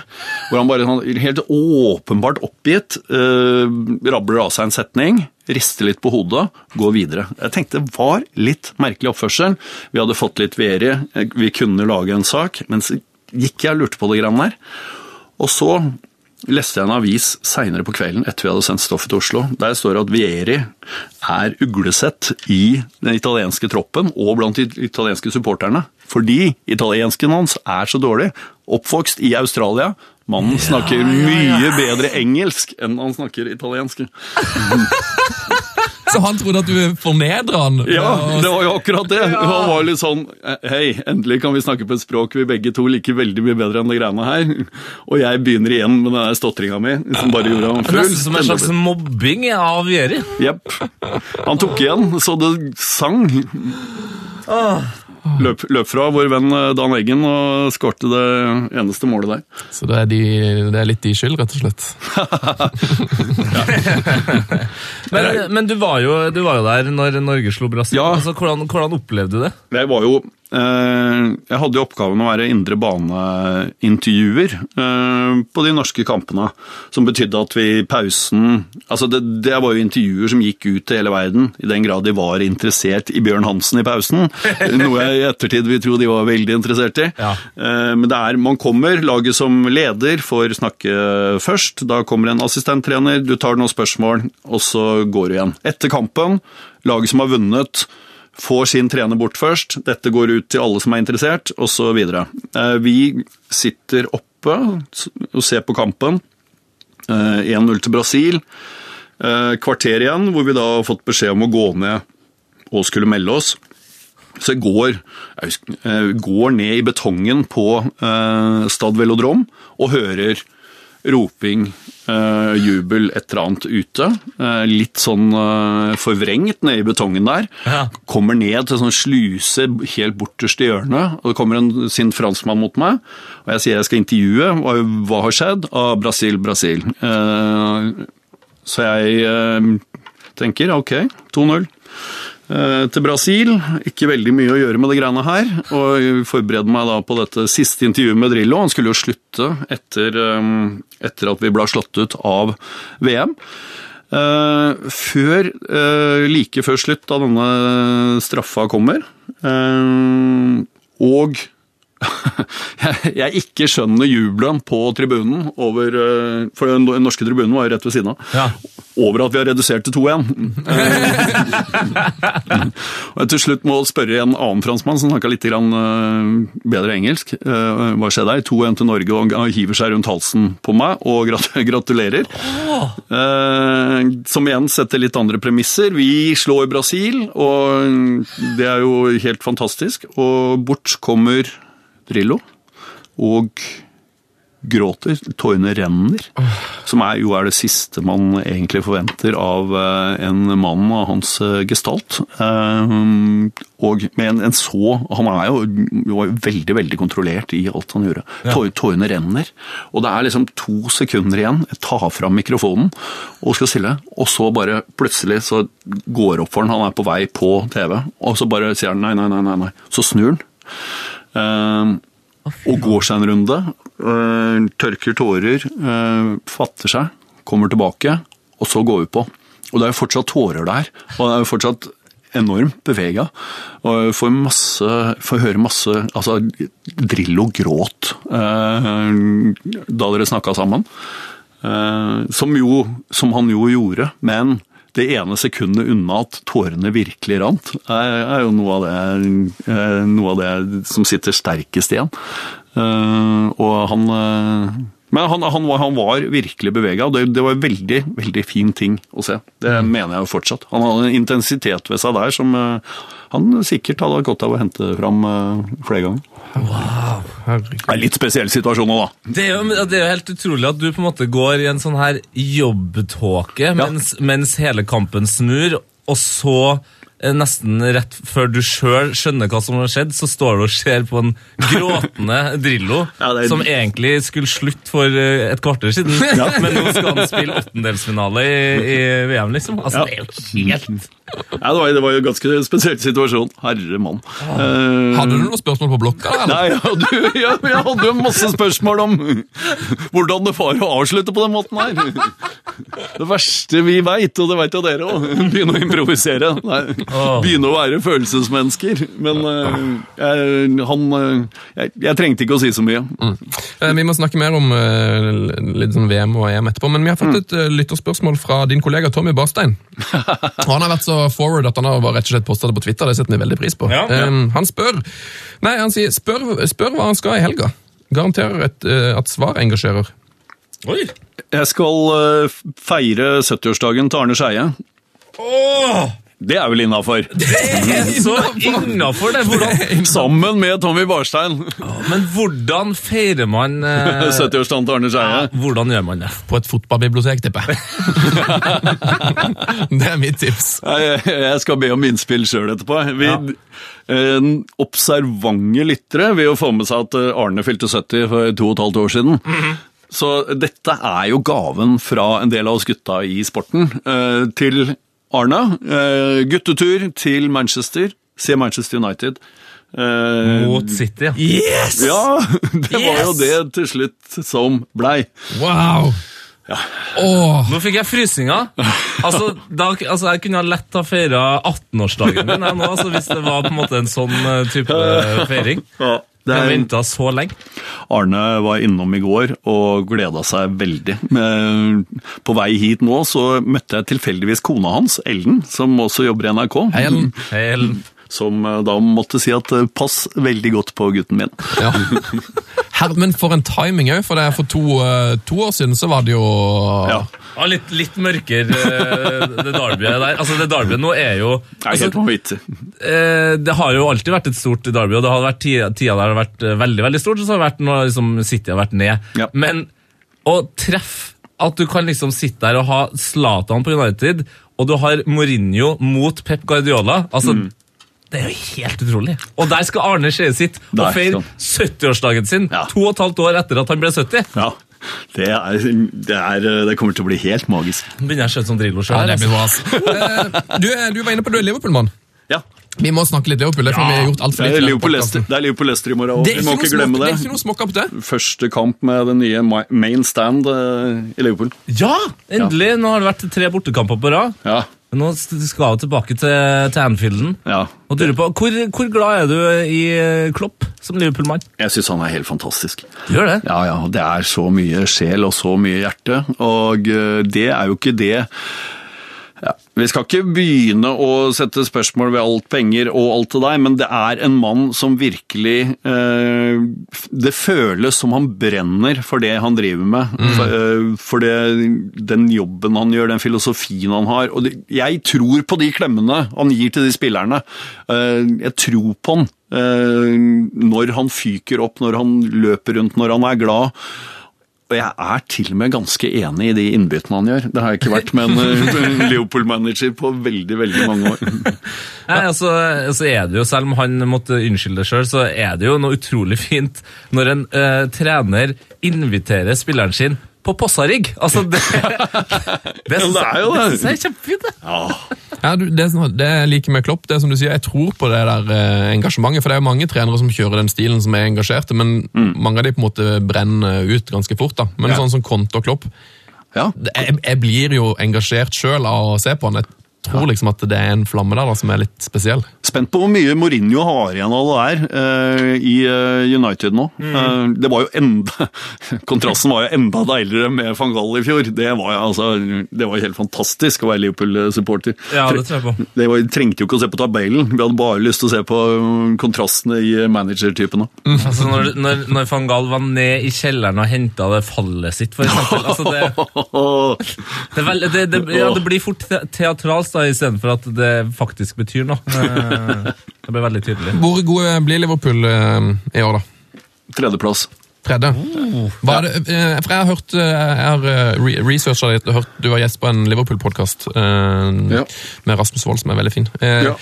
hvor han bare sånn, helt åpenbart oppgitt eh, rabler av seg en setning, rister litt på hodet, går videre. Jeg tenkte det var litt merkelig oppførsel. Vi hadde fått litt Vieri, vi kunne lage en sak, men så gikk jeg og lurte på det grann der. Og så leste jeg en avis seinere på kvelden etter vi hadde sendt stoffet til Oslo. Der står det at Vieri er uglesett i den italienske troppen og blant de italienske supporterne. Fordi italiensken hans er så dårlig. Oppvokst i Australia. Mannen snakker mye bedre engelsk enn han snakker italiensk. Så han trodde at du fornedra han? Ja, det var jo akkurat det. Han var litt sånn Hei, endelig kan vi snakke på et språk vi begge to liker veldig mye bedre enn det greiene her. Og jeg begynner igjen med den stotringa mi, som bare gjorde ham full. Nesten som en slags mobbing av Jeri. Jepp. Han tok igjen, så det sang. Løp, løp fra vår venn eh, Dan Eggen og skårte det eneste målet der. Så det er, de, det er litt de skyld, rett og slett. Men, men du, var jo, du var jo der når Norge slo Brasil. Ja. Altså, hvordan, hvordan opplevde du det? Jeg var jo Jeg hadde jo oppgaven å være indre bane-intervjuer eh, på de norske kampene. Som betydde at vi i pausen Altså, det, det var jo intervjuer som gikk ut til hele verden, i den grad de var interessert i Bjørn Hansen i pausen. Noe jeg i ettertid vil tro de var veldig interessert i. Ja. Eh, men det er Man kommer, laget som leder får snakke først. Da kommer en assistenttrener, du tar noen spørsmål, og så går du igjen. Etter kampen, laget som har vunnet får sin trener bort først. Dette går ut til alle som er interessert, osv. Vi sitter oppe og ser på kampen. Eh, 1-0 til Brasil. Eh, Kvarter igjen, hvor vi da har fått beskjed om å gå ned og skulle melde oss. Så jeg går, jeg husker, eh, går ned i betongen på eh, Stad Velodrom og hører roping, eh, jubel, et eller annet ute. Eh, litt sånn eh, forvrengt nede i betongen der. Ja. Kommer ned til sånn sluse helt borterst i hjørnet, og det kommer en sint franskmann mot meg. Og jeg sier jeg skal intervjue. og hva har skjedd? Ah, Brasil, Brasil. Så jeg tenker ok, 2-0 eh, til Brasil. Ikke veldig mye å gjøre med det greiene her. Og jeg forbereder meg da på dette siste intervjuet med Drillo. Han skulle jo slutte etter, eh, etter at vi ble slått ut av VM. Eh, før, eh, like før slutt da denne straffa kommer, eh, og jeg, jeg ikke skjønner jubelen på tribunen over eh, For den norske tribunen var jo rett ved siden av. Ja. Over at vi har redusert til 2-1. og jeg til slutt må spørre en annen franskmann som snakka litt grann, eh, bedre engelsk. eh, hva skjedde her? 2-1 til Norge, og han hiver seg rundt halsen på meg og gratulerer. Oh. som igjen setter litt andre premisser. Vi slår Brasil, og det er jo helt fantastisk. Og bort kommer Drillo og gråter. Tårene renner. Som er, jo er det siste man egentlig forventer av eh, en mann av hans eh, gestalt. Eh, og med en, en så Han er jo, jo er veldig, veldig kontrollert i alt han gjorde. Ja. tårene renner. Og det er liksom to sekunder igjen. Jeg tar fram mikrofonen og skal stille, og så bare plutselig så går opp for han, han er på vei på TV, og så bare sier han nei, nei, nei, nei. nei. Så snur han. Eh, og går seg en runde, øh, tørker tårer, øh, fatter seg, kommer tilbake, og så går vi på. Og det er jo fortsatt tårer der, og det er jo fortsatt enormt bevega. Og får, masse, får høre masse Altså, Drillo gråt da dere snakka sammen. Som, jo, som han jo gjorde, men det ene sekundet unna at tårene virkelig rant, er, jo noe av, det, eh, noe av det som sitter sterkest igjen. Eh, og han, eh, Men han, han, var, han var virkelig bevega, og det, det var en veldig, veldig fin ting å se. Det mener jeg jo fortsatt. Han hadde en intensitet ved seg der som eh, han sikkert hadde godt av å hente fram eh, flere ganger. Herregud. Det er en litt spesiell situasjon nå, da. Det er, jo, det er jo helt utrolig at du på en måte går i en sånn her jobbtåke mens, mens hele kampen snur, og så nesten rett før du sjøl skjønner hva som har skjedd, så står du og ser på en gråtende Drillo, Ja, er- som egentlig skulle slutte for eh, et kvarter siden, men nå skal han spille åttendelsfinale i, i VM, liksom. Altså, Ja. Det er jo helt Ja, det, var, det var jo en ganske spesiell situasjon. Herre mann. Eh, Hadde du noen spørsmål på blokka? eller? Nei, ja, du, ja, jeg hadde jo masse spørsmål om hvordan det var å avslutte på den måten her. Det verste vi veit, og det veit jo dere òg, begynne å improvisere. Nei, begynne å være følelsesmennesker. Men uh, jeg, han eh, jeg, jeg trengte ikke å si så mye. Eh, Vi må snakke mer om uh, litt sånn VM og EM etterpå, men vi har fått et eh, lytterspørsmål fra din kollega Tommy Barstein. Han har vært så forward at han har rett og slett postet det på Twitter. Det setter vi veldig pris på. Ja, ja. Um, Han spør Nei, han sier spør, spør hva han skal i helga. Garanterer et, at svar engasjerer. Oi! Jeg skal feire 70-årsdagen til Arne Skeie. Åh, Det er vel innafor. så innafor, det! Hvordan, Sammen med Tommy Barstein. men hvordan feirer man eh, 70-årsdagen til Arne Skeie. Hvordan gjør man det? På et fotballbibliotek, tipper jeg. det er mitt tips. Jeg, jeg skal be om innspill sjøl etterpå. Vi, Ja. eh, observante lyttere vil jo få med seg at eh, Arne fylte 70 for to og et halvt år siden. Så dette er jo gaven fra en del av oss gutta i sporten eh, til Arne. Eh, guttetur til Manchester. Se Manchester United. Eh, Mot City, ja. Yes! ja, det var jo det til slutt som blei. Wow! Ja. Åh, Nå fikk jeg frysninger. Altså, da, altså, jeg kunne lett ha feira 18-årsdagen min jeg, nå, altså, hvis det var på en måte en sånn eh, type feiring. Ja, det er, venta så lenge. Arne var innom i går og gleda seg veldig. På vei hit nå så møtte jeg tilfeldigvis kona hans, Ellen, som også jobber i NRK. hei, Ellen. Hei, Ellen. Som eh, da måtte si at eh, pass veldig godt på gutten min. Ja. Her, men for en timing òg, for det er for to, eh, to år siden så var det jo Ja, Ja, litt, litt mørkere, det derbyet der. Altså, det derbyet nå er jo det er altså, helt eh, Det har jo alltid vært et stort derby, og det har vært tida, der det har vært veldig veldig stort, og så har det vært når liksom, City har vært ned. Ja. Men å treffe at du kan liksom sitte der og ha Zlatan på United, og du har Mourinho mot Pep Guardiola altså, Mm. Det er jo helt utrolig. Og der skal Arne Skeie sitte og feire 70-årsdagen sin Ja. to og et halvt år etter at han ble 70. Ja, det, er, det, er, eh, det kommer til å bli helt magisk. Begynner jeg å skjønne som Drillo Ja, sjøl. altså. Eh, du, er- du var inne på du er Liverpool-mann. Ja, Vi må snakke litt Liverpool. Er for vi har gjort alt for det litt. er det er Liverpool-Leicester i morgen òg. Vi må ikke glemme det. det er ikke noe småkap det. Første kamp med den nye ma- main stand eh, i Liverpool. Ja! Endelig! Nå har det vært tre bortekamper på rad. Ja, Nå skal vi tilbake til, til Anfielden. ja. Og du på, hvor, hvor glad er du i eh, Klopp som Liverpool-mann? Jeg syns han er helt fantastisk. Du gjør det? Ja, ja, det er så mye sjel og så mye hjerte, og eh, det er jo ikke det ja, Vi skal ikke begynne å sette spørsmål ved alt penger og alt til deg, men det er en mann som virkelig eh, Det føles som han brenner for det han driver med. For, eh, for det, den jobben han gjør, den filosofien han har. Og det, jeg tror på de klemmene han gir til de spillerne. Eh, jeg tror på han eh, når han fyker opp, når han løper rundt, når han er glad. Og jeg er til og med ganske enig i de innbyttene han gjør. Det har jeg ikke vært med en eh, Leopold-manager på veldig, veldig mange år. Nei, altså, så er det jo, Selv om han måtte unnskylde sjøl, så er det jo noe utrolig fint når en uh, trener inviterer spilleren sin på Possarigg. Altså, det, det, Ja, det er jo det. Det er kjempefint, det. Ja, du, det, sånn- det liker med Klopp, det er som du sier, jeg tror på det der eh, engasjementet. For det er jo mange trenere som kjører den stilen som er engasjerte, men mange av de på en måte brenner ut ganske fort. da. Men Ja. sånn som Konte og Klopp Ja, jeg, jeg blir jo engasjert sjøl av å se på han. Jeg, tror liksom at det er en flamme der da, som er litt spesiell. Spent på hvor mye Mourinho har igjen av det der uh, i uh, United nå. Eh, det var jo enda Kontrasten var jo enda deiligere med van Gaal i fjor. Det var, jo, altså, det var helt fantastisk å være Liverpool-supporter. Ja, det tror jeg på. Det var, trengte jo ikke å se på tabellen, vi hadde bare lyst til å se på mm, kontrastene i managertypene. Altså, når, når, når van Gaal var ned i kjelleren og henta det fallet sitt, for eksempel. Altså, det, det, vel- det, det, ja, det blir fort te- teatralsk da, istedenfor at det faktisk betyr noe. Det blir veldig tydelig. Hvor gode blir Liverpool eh, i år, da? Tredjeplass. Tredje? Hva ja. det, eh, for jeg har hørt eh, Jeg har eh, researcha litt og hørt du var gjest på en Liverpool-podkast Ja. med Rasmus Wold, som er veldig fin. Eh, Ja.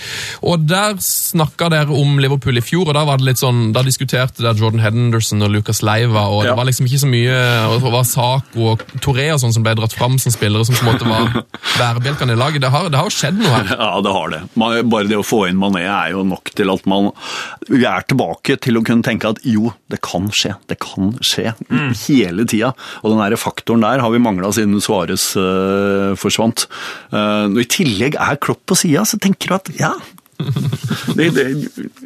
Og der snakka dere om Liverpool i fjor, og da var det litt sånn, da diskuterte dere Jordan Henderson og Lucas Leiva, og det var liksom ikke så mye og Det var Saco og Toré og sånn som ble dratt fram som spillere som på en måte var bærebjelkene i laget. Det har, det har jo skjedd noe her. Ja, det har det. Man, bare det å få inn Mané er jo nok til at man Vi er tilbake til å kunne tenke at jo, det kan skje. Det kan skje. Hele tida. Og den der faktoren der har vi mangla siden Suárez uh, forsvant. Uh, når i tillegg er Klopp på sida, så tenker du at ja det, det,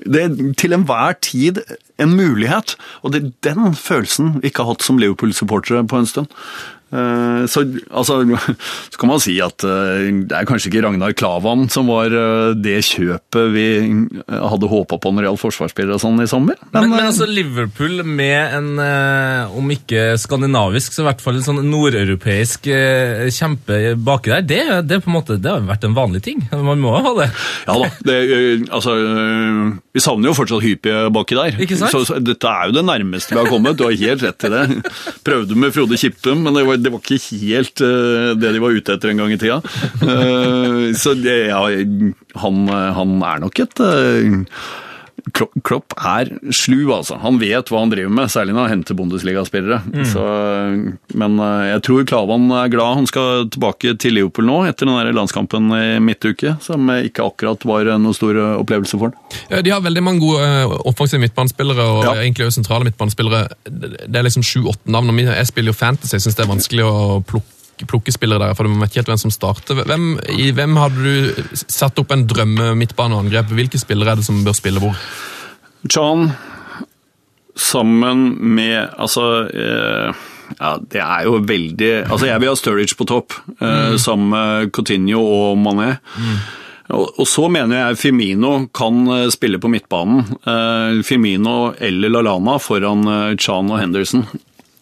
det er til enhver tid en mulighet. Og det er den følelsen vi ikke har hatt som Liverpool-supportere på en stund. Eh, Så, altså, så kan man si at eh, det er kanskje ikke Ragnar Klavan som var eh, det kjøpet vi hadde håpa på når det gjaldt forsvarsspillere og sånn i sommer. Men, men men, altså Liverpool med en, om ikke skandinavisk, så i hvert fall en sånn nordeuropeisk kjempe baki der, det, det, på en måte, det har vært en vanlig ting. Man må ha det. Ja da. Det, altså, vi savner jo fortsatt hyppige baki der. Ikke sant? Så, så dette er jo det nærmeste vi har kommet. Du har helt rett i det. Prøvde med Frode Kippum, men det var, det var ikke helt eh, det de var ute etter en gang i tida. Eh, så det, ja, han, han er nok et eh, Klopp, er slu, altså. Han vet hva han driver med, særlig når han henter Bundesliga-spillere. Mm. Men eh, jeg tror Klavan er glad han skal tilbake til Liverpool nå, etter den der landskampen i midtuke, som ikke akkurat var noen stor eh, opplevelse for han. De har veldig mange gode eh, offensive midtbanespillere og Ja. egentlig også sentrale midtbanespillere. Det er liksom sju-åtte navn. Jeg spiller jo Fantasy, jeg syns det er vanskelig å plukke, plukke spillere der, for du vet ikke helt hvem som starter. Hvem, i, hvem hadde du satt opp en drømme midtbaneangrep? Hvilke spillere er det som bør spille hvor? John, sammen med Altså eh, ja, det er jo veldig Altså, jeg vil ha Sturridge på topp, eh, sammen med Coutinho og Mané. Og, og så mener jeg Firmino kan eh, spille på midtbanen. Eh, Firmino eller Lalana foran Chan og Henderson.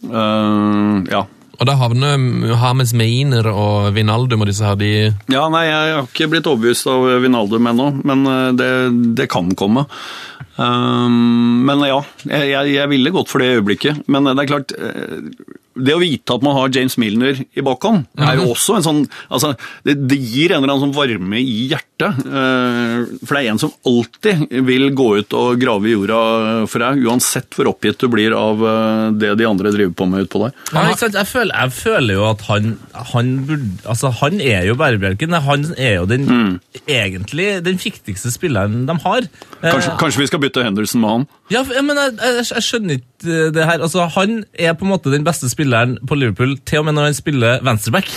Ja. Og Da havner Hames Meiner og Vinaldum og disse her, de Ja, nei, jeg har ikke blitt overbevist av Vinaldum ennå, men eh, det, det kan komme. Um, men ja, jeg, jeg, ville gått for det øyeblikket. Men det er klart eh, Det å vite at man har James Milner i bakhånd, er jo også en sånn altså, det, det gir en eller annen sånn varme i hjertet. eh, for det er en som alltid vil gå ut og grave i jorda for deg, uansett hvor oppgitt du blir av eh, det de andre driver på med utpå der. Ja? Jeg, føler, jeg føler jo at han han, burde, altså, han er jo bærebjelken. Han er jo den, egentlig den viktigste spilleren de har. Kanskje, kanskje vi skal bytte Henderson med han? Ja, men jeg, jeg, jeg skjønner ikke eh, det her. Altså, Han er på en måte den beste spilleren på Liverpool, til og med når han spiller venstreback.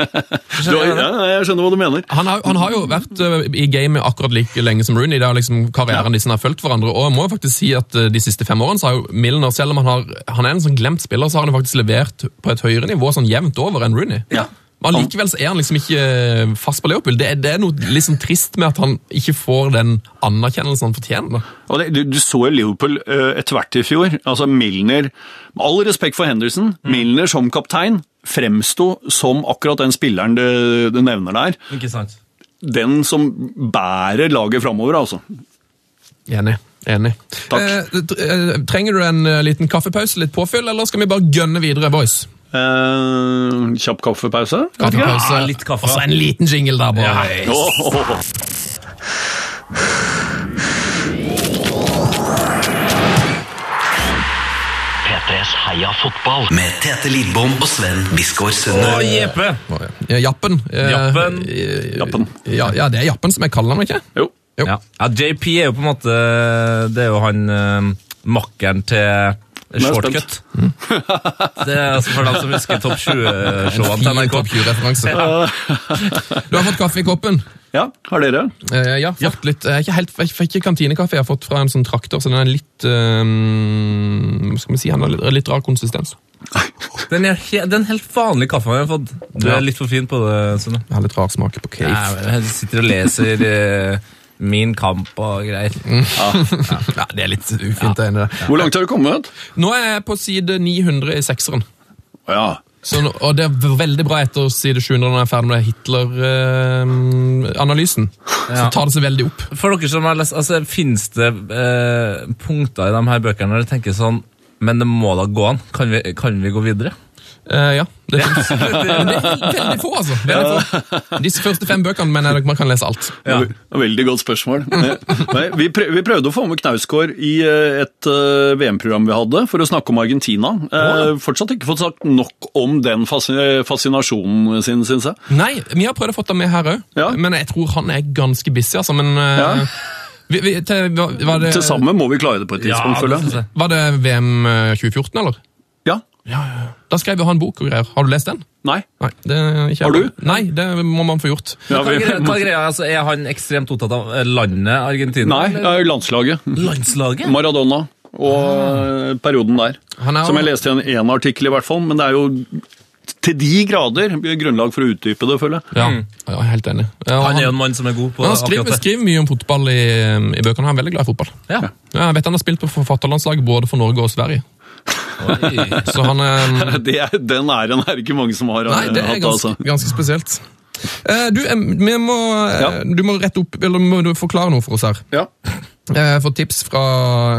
Skjønner ja, jeg skjønner hva du mener. han har, han har jo vært eh, i gamet akkurat like lenge som Rooney. Det er liksom karrieren de har fulgt hverandre. Og jeg må jo faktisk si at eh, De siste fem årene så har jo Milner, selv om han, har, han er en sånn glemt spiller, så har han jo faktisk levert på et høyere nivå sånn jevnt over enn Rooney. Ja. Men Allikevel så er han liksom ikke eh, fast på Leopold. Det, er- det er noe liksom trist med at han ikke får den anerkjennelsen han fortjener. Og det, du, du så jo Liverpool uh, etter hvert i fjor. Altså Milner Med all respekt for Henderson, Milner som kaptein fremsto som akkurat den spilleren du, du nevner der. Ikke sant? Den som bærer laget framover, altså. Enig. Enig. Takk. Eh, eh, trenger du en eh, liten kaffepause, litt påfyll, eller skal vi bare gønne videre, boys? Eh, kjapp kaffepause? Kaffepause. Ja, litt kaffe. Og så en liten jingle der, boys. Ja. Oh, oh, P3s Heia fotball med Tete Lidbom og Sven Biskår Sunde. Og Jeppe! Ja, Jappen. Eh, Jappen. eh, Jappen. Ja, ja, det er Jappen som jeg kaller ham, ikke? Jo. Jo. Ja. ja, JP er jo på en måte Det er jo han makkeren til er Mm. Det er altså for dem som husker Topp 20-showene til NRK. topp 20-referanse. Du har fått kaffe i koppen. Ja, har dere? Eh, ja, fått litt, jeg, er ikke helt, ikke kantinekaffe jeg har fått fra en sånn trakter, så den er litt eh, Hva skal vi si, han har litt, litt rar konsistens. Den er, den helt vanlige kaffen jeg har fått. Du Ja. er litt for fin på det. Sånn. Jeg har litt rar smak på cave. Nei, Jeg sitter og leser eh, Min kamp og greier. Ja, det er litt ufint, det ene. Hvor langt har du kommet? Nå er jeg på side 900 i sekseren. Ja. Så, og det er veldig bra etter side 700 når jeg er ferdig med Hitler-analysen. Ja. Så tar det seg veldig opp. For dere som har lest, altså, Fins det eh, punkter i de her bøkene der du tenker sånn Men det må da gå an? Kan vi, kan vi gå videre? Eh, ja, det finnes. det, det er veldig få, altså. Veldig få. Disse første fem bøkene mener jeg man kan lese alt. Ja. Veldig godt spørsmål. Nei, vi, prøv, vi prøvde å få med Knausgård i eh, et eh, VM-program vi hadde, for å snakke om Argentina. Eh, fortsatt ikke fått sagt nok om den fascinasjonen sin, syns jeg. Nei, vi har prøvd å få det med her òg, Ja. men jeg tror han er ganske busy, altså. Men eh, Ja. vi, vi, til, det, Til sammen må vi klare det på et tidspunkt, ja, føler jeg. var det VM eh, 2014, eller? Ja. Da skrev jo han bok og greier. Har du lest den? Nei. Nei, det ikke Har du? Nei, det må man få gjort. Ja, vi, hva greia? Altså, er han ekstremt opptatt av eh, landet Argentina? nei, eller? eh, landslaget. Landslaget? Maradona og ah. perioden der. Han er, Som jeg leste i en, en artikkel, i hvert fall. Men det er jo til de grader grunnlag for å utdype det, føler jeg. Ja, jeg er helt enig. Ja, Han er en mann som er god på han skriver, akkurat det. skriver mye om fotball i, i bøkene. Han er veldig glad i fotball. Ja. Ja, jeg vet han har spilt på forfatterlandslaget både for Norge og Sverige. Oi. Så han er Det er, den æren er det ikke mange som har Nei, det er hatt. ganske, altså. ganske spesielt. Eh, du, må, eh, Ja. du må rette opp, eller må du forklare noe for oss her. Ja. Jeg får tips fra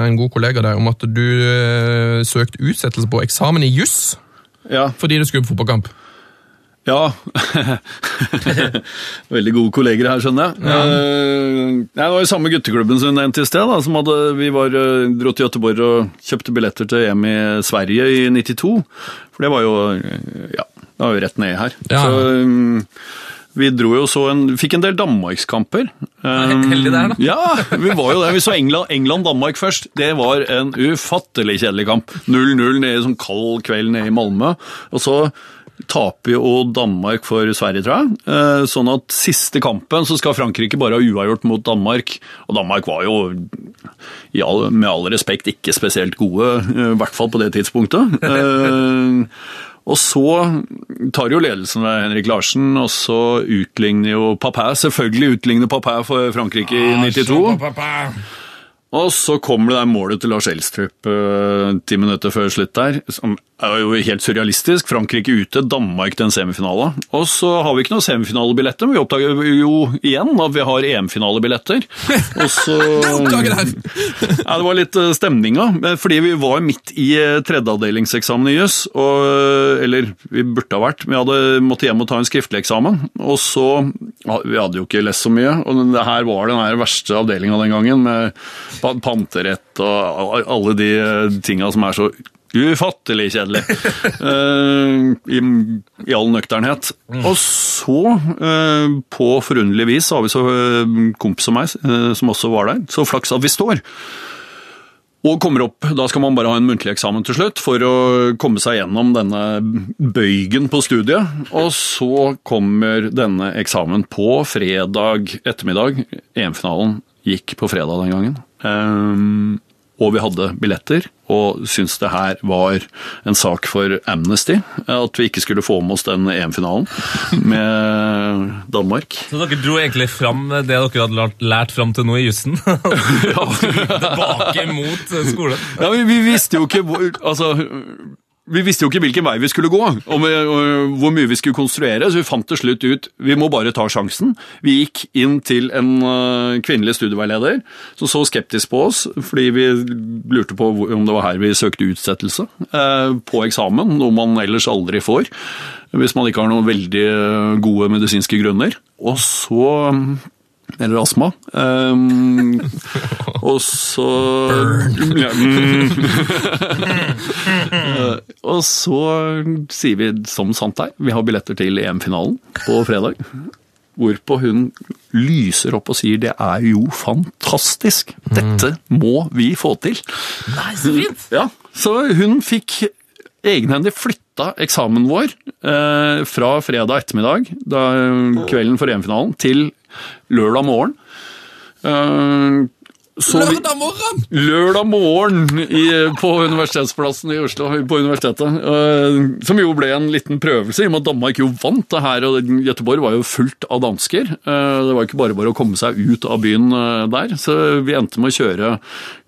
en god kollega der om at du eh, søkte utsettelse på eksamen i juss ja. fordi du skulle på fotballkamp. Ja. Veldig gode kolleger her, skjønner jeg. Ja. det var jo samme gutteklubben som hun nevnte i sted. Vi var, eh, dro til Göteborg og kjøpte billetter til EM i Sverige i 92. For det var jo eh, ja, det var jo rett ned her. Ja. Så eh, vi dro jo så en, fikk en del Danmarkskamper. he- heldig der, da. Ja, vi var jo der. Vi så England- England-Danmark først. Det var en ufattelig kjedelig kamp. 0-0 nede i sånn kald kveld nede i Malmö. Og så taper jo Danmark for Sverige, tror jeg. Eh, Sånn at siste kampen så skal Frankrike bare ha uavgjort mot Danmark. Og Danmark var jo med all respekt ikke spesielt gode, eh, i hvert fall på det tidspunktet. Eh, Og så tar jo ledelsen ved Henrik Larsen, og så utligner jo Papin. Selvfølgelig utligner Papin for Frankrike i 92. Og så kommer det der målet til Lars Elstrup ti minutter før slutt der, som er jo helt surrealistisk. Frankrike ute, Danmark til en semifinale. Og så har vi ikke noen semifinalebilletter, men vi oppdager jo igjen at vi har EM-finalebilletter. Og så det ja, det var litt eh, stemninga, fordi vi var midt i eh, tredjeavdelingseksamen i juss. eh, Eller vi burde ha vært. Vi hadde måttet hjem og ta en skriftlig eksamen. Og så ja, Vi hadde jo ikke lest så mye, og det her var den verste avdelinga den gangen, med panterett og alle de tinga som er så ufattelig kjedelig. uh, i, I all nøkternhet. Og så, uh, på forunderlig vis, så har vi så uh, kompis som meg, som også var der. Så flaks at vi står. Og kommer opp, Da skal man bare ha en muntlig eksamen til slutt for å komme seg gjennom denne bøygen på studiet. Og så kommer denne eksamen på fredag ettermiddag. EM-finalen gikk på fredag den gangen. Og vi hadde billetter, og syntes det her var en sak for Amnesty. At vi ikke skulle få med oss den EM-finalen med Danmark. Så dere dro egentlig fram det dere hadde lært, fram til nå i jussen? Tilbake mot skolen? Ja, vi, vi visste jo ikke hvor Altså, vi visste jo ikke hvilken vei vi skulle gå, og, hvor mye vi skulle konstruere, så vi fant til slutt ut vi må bare ta sjansen. Vi gikk inn til en øh, kvinnelig studieveileder som så skeptisk på oss, fordi vi lurte på om det var her vi søkte utsettelse eh, på eksamen, noe man ellers aldri får. Hvis man ikke har noen veldig gode medisinske grunner. Og så eller astma. Um, og så Ja, mm. Eh, og så sier vi som sant er, vi har billetter til EM-finalen på fredag. Hvorpå hun lyser opp og sier det er jo fantastisk, dette må vi få til. Nei, så fint! Ja, så hun fikk egenhendig flytta eksamen vår eh, fra fredag ettermiddag, da, kvelden for EM-finalen, til lørdag morgen. Vi- Lørdag morgen! Lørdag morgen i, på Universitetsplassen i Oslo, på universitetet. Uh, som jo ble en liten prøvelse, i og med at Danmark jo vant det her. og Göteborg var jo fullt av dansker. Uh, det var ikke bare bare å komme seg ut av byen der. Så vi endte med å kjøre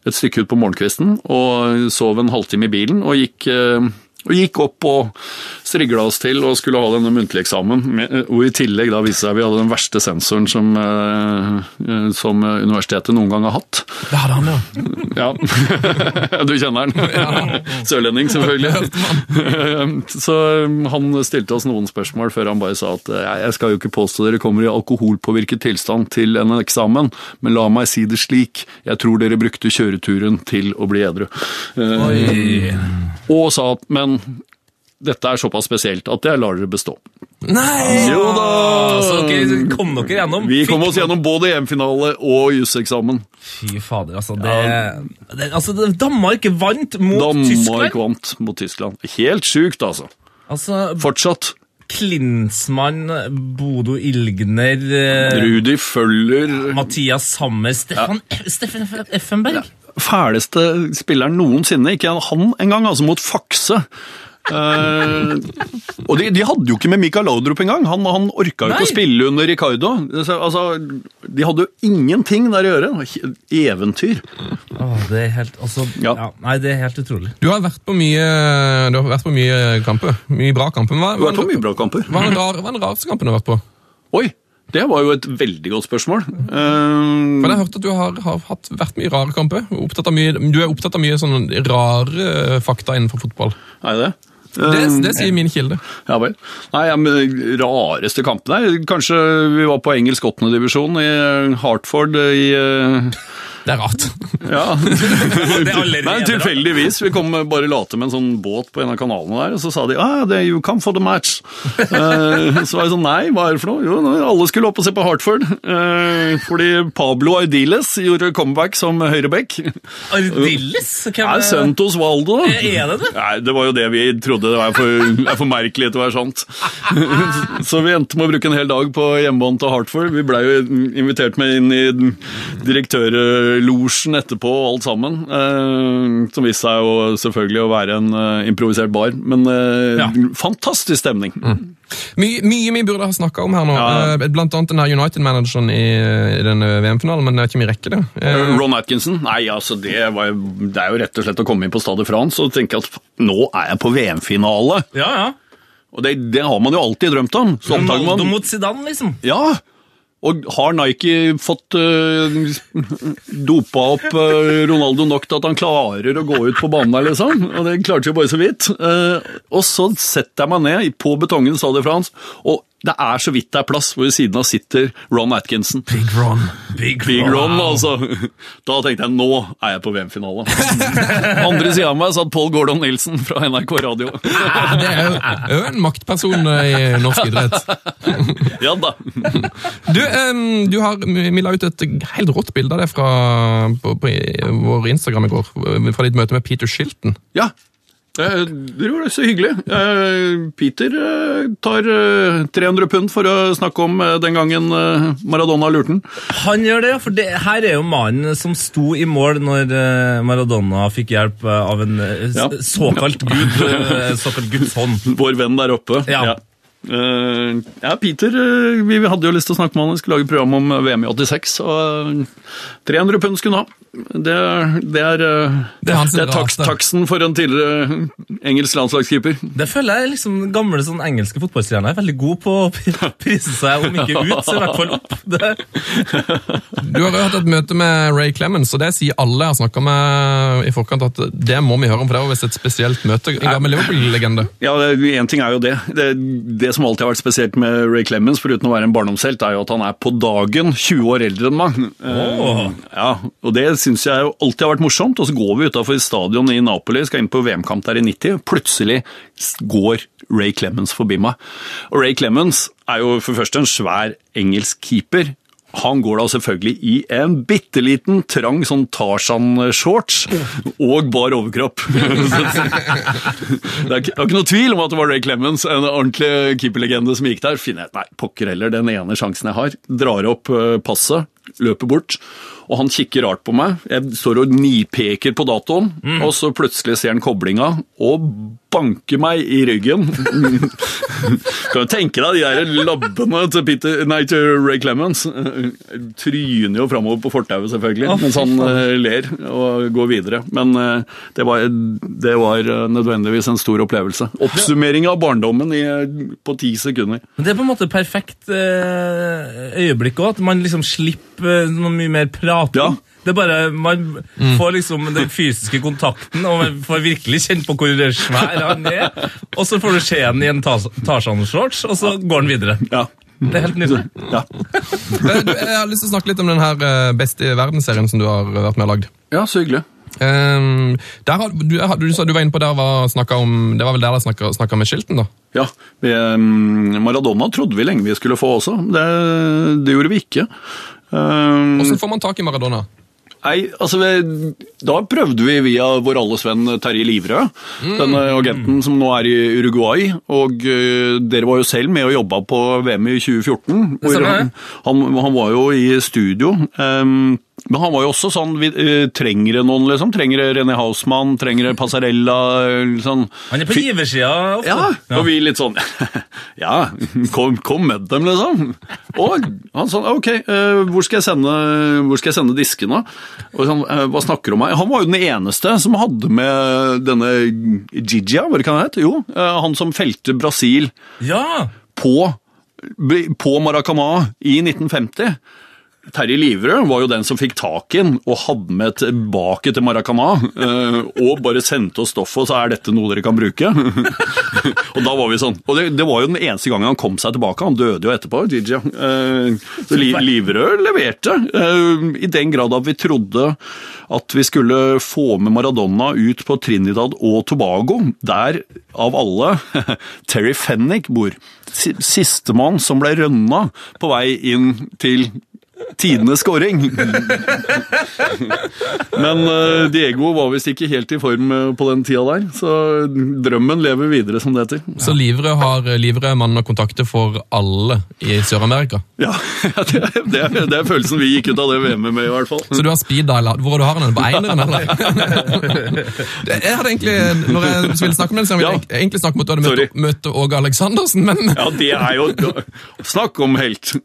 et stykke ut på morgenkvisten og sov en halvtime i bilen. og gikk... eh, og gikk opp og strigla oss til og skulle ha denne muntlige eksamen. Og i tillegg da viste det seg vi hadde den verste sensoren som, eh, eh, som universitetet noen gang har hatt. Det hadde han, ja. Ja, du kjenner den. Sørlending, selvfølgelig. Så um, han stilte oss noen spørsmål før han bare sa at eh, jeg skal jo ikke påstå dere kommer i alkoholpåvirket tilstand til en eksamen, men la meg si det slik, jeg tror dere brukte kjøreturen til å bli edru. Oi. Og sa at men dette er såpass spesielt at jeg lar dere bestå. Nei! Jo da! Så dere kom dere gjennom? Vi kom oss gjennom både EM-finale og juseksamen. Fy fader, altså. Det, det, altså Danmark vant mot Danmark Tyskland. vant mot Tyskland. Helt sjukt, altså. Altså, Fortsatt. Klinsmann, Bodo Ilgner, eh, Rudi Føller Mathias Sammer, Stefan, Steffen Effenberg. Fæleste spilleren noensinne. Ikke han engang, altså mot Fakse. Uh, og de, de hadde jo ikke med Mikael Laudrup engang. Han, han orka jo ikke å spille under Ricardo. Så, Altså, de hadde jo ingenting der å gjøre. Eventyr. Oh, det er helt, altså, Ja. ja. Nei, det er helt utrolig. Du har vært på mye, du har vært på mye kamper. Mye bra kamper. Hva, hva er den rareste kampen du har vært på? Oi, det var jo et veldig godt spørsmål. Eh, Men jeg har hørt at du har, har hatt, vært mye rare kamper. Du er opptatt av mye sånne rare eh, fakta innenfor fotball. er det det? Det, Eh, det sier min kilde. Ja vel. Nei, ja, men rareste kampene er Kanskje vi var på engelsk åttendedivisjon i Hartford i eh, Det er rart. Ja. Det er allerede Nei, tilfeldigvis. Vi kom bare late med en sånn båt på en av kanalene der, og så sa de ah, det er you come for the match. Eh, så var jeg sånn nei, hva er det for noe? Jo, alle skulle opp og se på Hartford. eh, fordi Pablo Ardiles gjorde comeback som høyreback. Ardiles? Hvem Er sønnen til Osvaldo. Er det det? Nei, det var jo det vi trodde. Det var for, er for merkelig til å være sant. Så vi endte med å bruke en hel dag på hjemmebånd til Hartford. Vi blei jo invitert med inn i direktørlosjen etterpå og alt sammen. Eh, som viste seg jo selvfølgelig å være en eh, improvisert bar. Men eh, Ja. fantastisk stemning. Mye, mye vi burde ha snakka om her nå. Ja. Eh, Blant annet den her United-manageren i, i denne VM-finalen, men det er ikke mye rekke, det. Eh, Ron Atkinson? Nei, altså det, var, det er jo rett og slett å komme inn på Stade France og tenke at nå er jeg på VM-finale. Ja, ja. Og det, det har man jo alltid drømt om. Ronaldo man mot Zidane, liksom. Ja! Og har Nike fått uh, dopa opp uh, Ronaldo nok til at han klarer å gå ut på banen der, liksom? Og det klarte jo bare så vidt. Uh, og så setter jeg meg ned på betongen sa det Frans, og det er så vidt det er plass, hvor ved siden av sitter Ron Atkinson. Big Ron. Big, Big Ron, altså. Da tenkte jeg nå er jeg på VM-finale. Andre sida av meg satt Paul Gordon Nilsen fra NRK Radio. det er jo, en maktperson i norsk idrett. Ja da. Du, du har, vi la ut et helt rått bilde av det fra, på, på vår Instagram i går, fra ditt møte med Peter Shilton. Ja. Eh, Det var så hyggelig. Eh, Peter eh, tar eh, 300 pund for å snakke om den gangen Maradona lurte den. Han gjør det, ja, for det, her er jo mannen som sto i mål når Maradona fikk hjelp av en Ja. såkalt gud, såkalt Guds hånd. Vår venn der oppe. Ja. Eh, ja, Peter, uh, vi hadde jo lyst til å snakke med han. Vi skulle lage program om eh, VM i 86, og uh, 300 pund skulle han ha. Det, det er, eh, Det er det er taks, taksten for en tidligere engelsk landslagskeeper. Det føler jeg liksom gamle sånn engelske fotballstjerner er veldig gode på å prise seg, om ikke ut, så i hvert fall opp. Det. Du har jo hatt et møte med Ray Clemens, og det sier alle jeg har snakka med i forkant, at det må vi høre om, for det var visst et spesielt møte. En gammel Liverpool-legende. Ja, Én ting er jo det. det. Det som alltid har vært spesielt med Ray Clemens, foruten å være en barndomshelt, er jo at han er på dagen 20 år eldre enn meg. Oh. Ja, og Det syns jeg jo alltid har vært morsomt. Og så går vi utafor stadion i Napoli, skal inn på VM-kamp der i 90. Plutselig går Ray Clemens forbi meg. Og Ray Clemens er jo for først en svær engelsk keeper. Han går da selvfølgelig i en bitte liten, trang sånn Tarzan-shorts og bar overkropp. det er ikke, noe tvil om at det var Ray Clemens, en ordentlig keeperlegende som gikk der. Finner jeg, nei, pokker heller, den ene sjansen jeg har. Drar opp eh, passet, løper bort. Og han kikker rart på meg. Jeg står og nipeker på datoen, og så plutselig ser han koblinga og banker meg i ryggen. kan du tenke deg de der labbene til, Peter, nei, til Ray Clemens? Tryner jo framover på fortauet, selvfølgelig, oh, mens han eh, ler og går videre. Men eh, det var, det var eh, nødvendigvis en stor opplevelse. Oppsummering av barndommen i, på ti sekunder. Men det er på en måte perfekt øyeblikk òg, at man liksom slipper noe mye mer prating. Ja. Det er bare, Man får liksom den fysiske kontakten, og man får virkelig kjenne på hvor svær han er. Og så får du se ham i en Tarzan-shorts, og så går han videre. Ja. Det er helt nydelig. Ja. Eh, Jeg har lyst til å snakke litt om den her Best i verden-serien som du har vært med og lagd. ja, så hyggelig. Um, der har, du, du du var inne på der var om, Det var vel der dere snakka, snakka med Shilton, da? Ja, vi, mm, Maradona trodde vi lenge vi skulle få også. Det, det gjorde vi ikke. Um, Hvordan får man tak i Maradona? Nei, altså Da prøvde vi via vår alles venn Terje Livrød, denne agenten som nå er i Uruguay. Og eh, dere var jo selv med og jobba på VM i 2014. hvor stemmer han, han, var jo i studio. em, men han var jo også sånn vi, uh, Trenger det noen, liksom? Trenger det René Hausmann? Trenger det Passarella? Liksom. Han er på giversida ofte. Ja, og vi litt sånn Ja, kom, kom med dem, liksom. Og han sånn Ok, uh, hvor skal jeg sende, hvor skal jeg sende diskene? Og sånn, uh, Hva snakker du om her? Han var jo den eneste som hadde med denne Gigia, hva det kan det hete? Jo, eh, han som felte Brasil Ja! på, på Maracanã i 1950. Terje Livre var jo den som fikk tak i den og hadde med tilbake til Maracanã. eh, Og bare sendte oss stoffet og sa er dette noe dere kan bruke. og da var vi sånn. Og det, det var jo den eneste gangen han kom seg tilbake. Han døde jo etterpå, Gigi. Eh, Så Livre leverte. eh, I den grad at vi trodde at vi skulle få med Maradona ut på Trinidad og Tobago, der av alle Terry Fennick bor. Si- Sistemann som ble rønna på vei inn til tidenes scoring. Men eh, Diego var visst ikke helt i form eh, på den tida der, så drømmen lever videre, som det heter. Så Livrød har Livrød mann å kontakte for alle i Sør-Amerika. Ja, det, er- det, er, det er følelsen vi gikk ut av det VM-et med, i hvert fall. Så du har speed dial Hvor har du har den? På eineren, eller? Jeg hadde egentlig, når jeg ville snakke om den, så ville jeg Ja. egentlig snakke om at du hadde møtt, møtt Åge Aleksandersen, men Ja, det er jo Snakk om helt.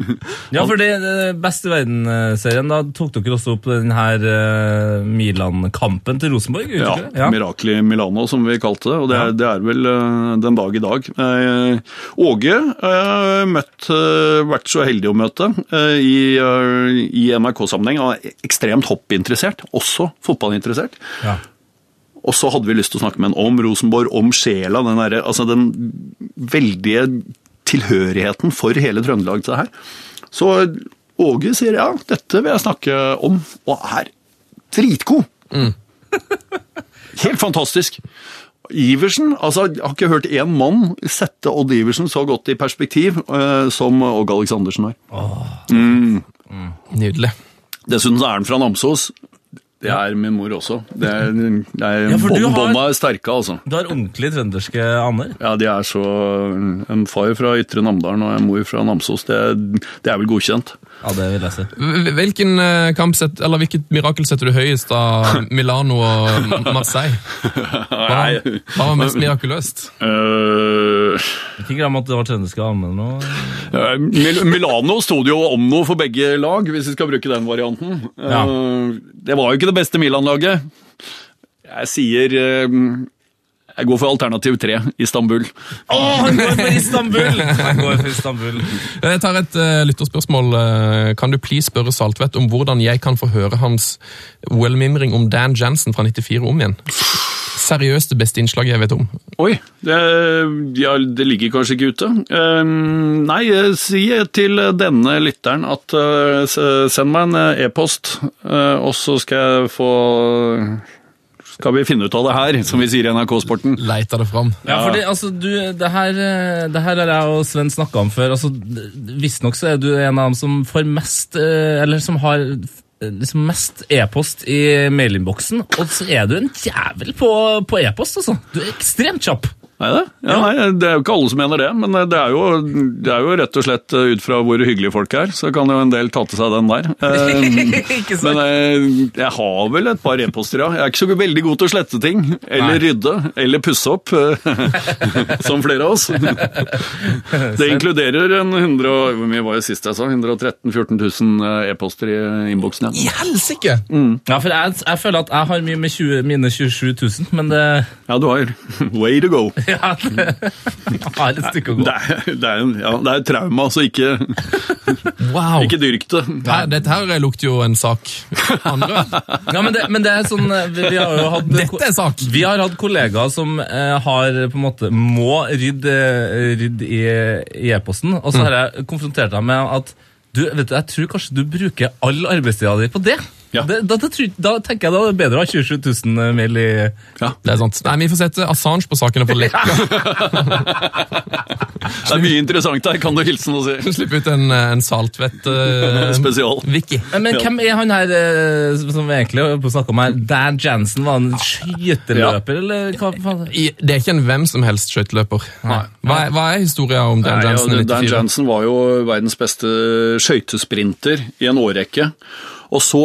Ja, for det, det beste i verden-serien, da tok dere også opp den her eh, Milan-kampen til Rosenborg? Ikke Ja, ja. i Milano, som vi kalte det. Og det er, det er vel eh, den dag i dag. Eh, Åge har møtt, vært så heldig å møte i, i NRK-sammenheng. Ekstremt hoppinteressert, også fotballinteressert. Ja. Og så hadde vi lyst til å snakke med ham om Rosenborg, om sjela, den, der, altså den veldige tilhørigheten for hele Trøndelag til det her. Så Åge sier ja, dette vil jeg snakke om, og er dritgod. Helt fantastisk. Iversen, altså Jeg har ikke hørt én mann sette Odd Iversen så godt i perspektiv eh, som Åge Aleksandersen har. Nydelig. Dessuten så er han fra Namsos. Det er min mor også. Det er, det er Ja, Bånda er sterke, altså. Du har ordentlig trønderske aner. Ja, de er så En far fra Ytre Namdalen og en mor fra Namsos, det, det er vel godkjent. Ja, det vil jeg si. Hvilken eh, kamp set, eller hvilket mirakel setter du høyest av Milano og Marseille? Hva hva var mest mirakuløst? Uh, Ikke glem at det var trønderske aner nå. Uh, Mil Milano sto det jo om noe for begge lag, hvis vi skal bruke den varianten. Ja. Øh, det var jo ikke det beste Milan-laget. Jeg sier Jeg går for alternativ tre, Istanbul. Å, han går for Istanbul! Han går for Istanbul. Jeg tar et uh, lytterspørsmål. Eh, Kan du please spørre Saltvedt om hvordan jeg kan få høre hans OL-mimring om Dan Jansen fra 94 om igjen? Seriøst det beste innslaget jeg vet om. Oi, det, ja, det ligger kanskje ikke ute. Eh, nei, si til denne lytteren at uh, send meg en e-post, uh, og så skal jeg få skal vi finne ut av det her, som vi sier i NRK-sporten. Leita det fram. Ja, fordi altså, du, det her, eh, det her har jeg og Sven snakka om før. altså, Visstnok så er du en av dem som får mest eh, Eller som har eh, liksom mest e-post i mailinnboksen. Og så er du en jævel på, på e-post, altså. Du er ekstremt kjapp. Nei, det? Ja, nei, det er jo ikke alle som mener det, men det er, jo, det er jo rett og slett eh, ut fra hvor hyggelige folk er, så kan jo en del ta til seg den der. Eh, Men jeg, jeg har vel et par e-poster, ja. Jeg er ikke så veldig god til å slette ting, eller Nei. rydde, eller pusse opp, som flere av oss. Det inkluderer en 100, hvor mye var det sist jeg sa? 113 000-14 000 e-poster i innboksen. I helsike! Mm. Ja, for jeg, jeg føler at jeg har mye med 20, mine 27 000, men det ja, du har way to go. Ja, det, har et stykke å gå. Det er, det er, ja, det er trauma, så ikke, Wow! ikke dyrk det. Dette her lukter jo en sak. Andre. Ja, men det, men det er sånn eh, Vi, har jo hatt Dette er sak! Vi har hatt kollegaer som eh, har på en måte må rydde, eh, rydde i i e-posten, og så har jeg konfrontert dem med at du, vet du, jeg tror kanskje du bruker all arbeidstida di på det. Ja. det da, da, da tenker jeg da er bedre å ha 27 000 mil i Det er sant. Nei, Vi får sette Assange på sakene for lekka. Det er mye interessant her, kan du hilse og si. Slippe ut en, en saltvett uh, Spesial. Vicky. Men, Ja. hvem er han her eh, som vi egentlig snakker om her? Dan Jansen, var han skyteløper, eller hva faen? Det er ikke en hvem som helst skøyteløper. Hva, er- hva er historien om Dan Nei, ja, Jansen i Dan 94? Jansen var jo verdens beste skøytesprinter i en årrekke. Og så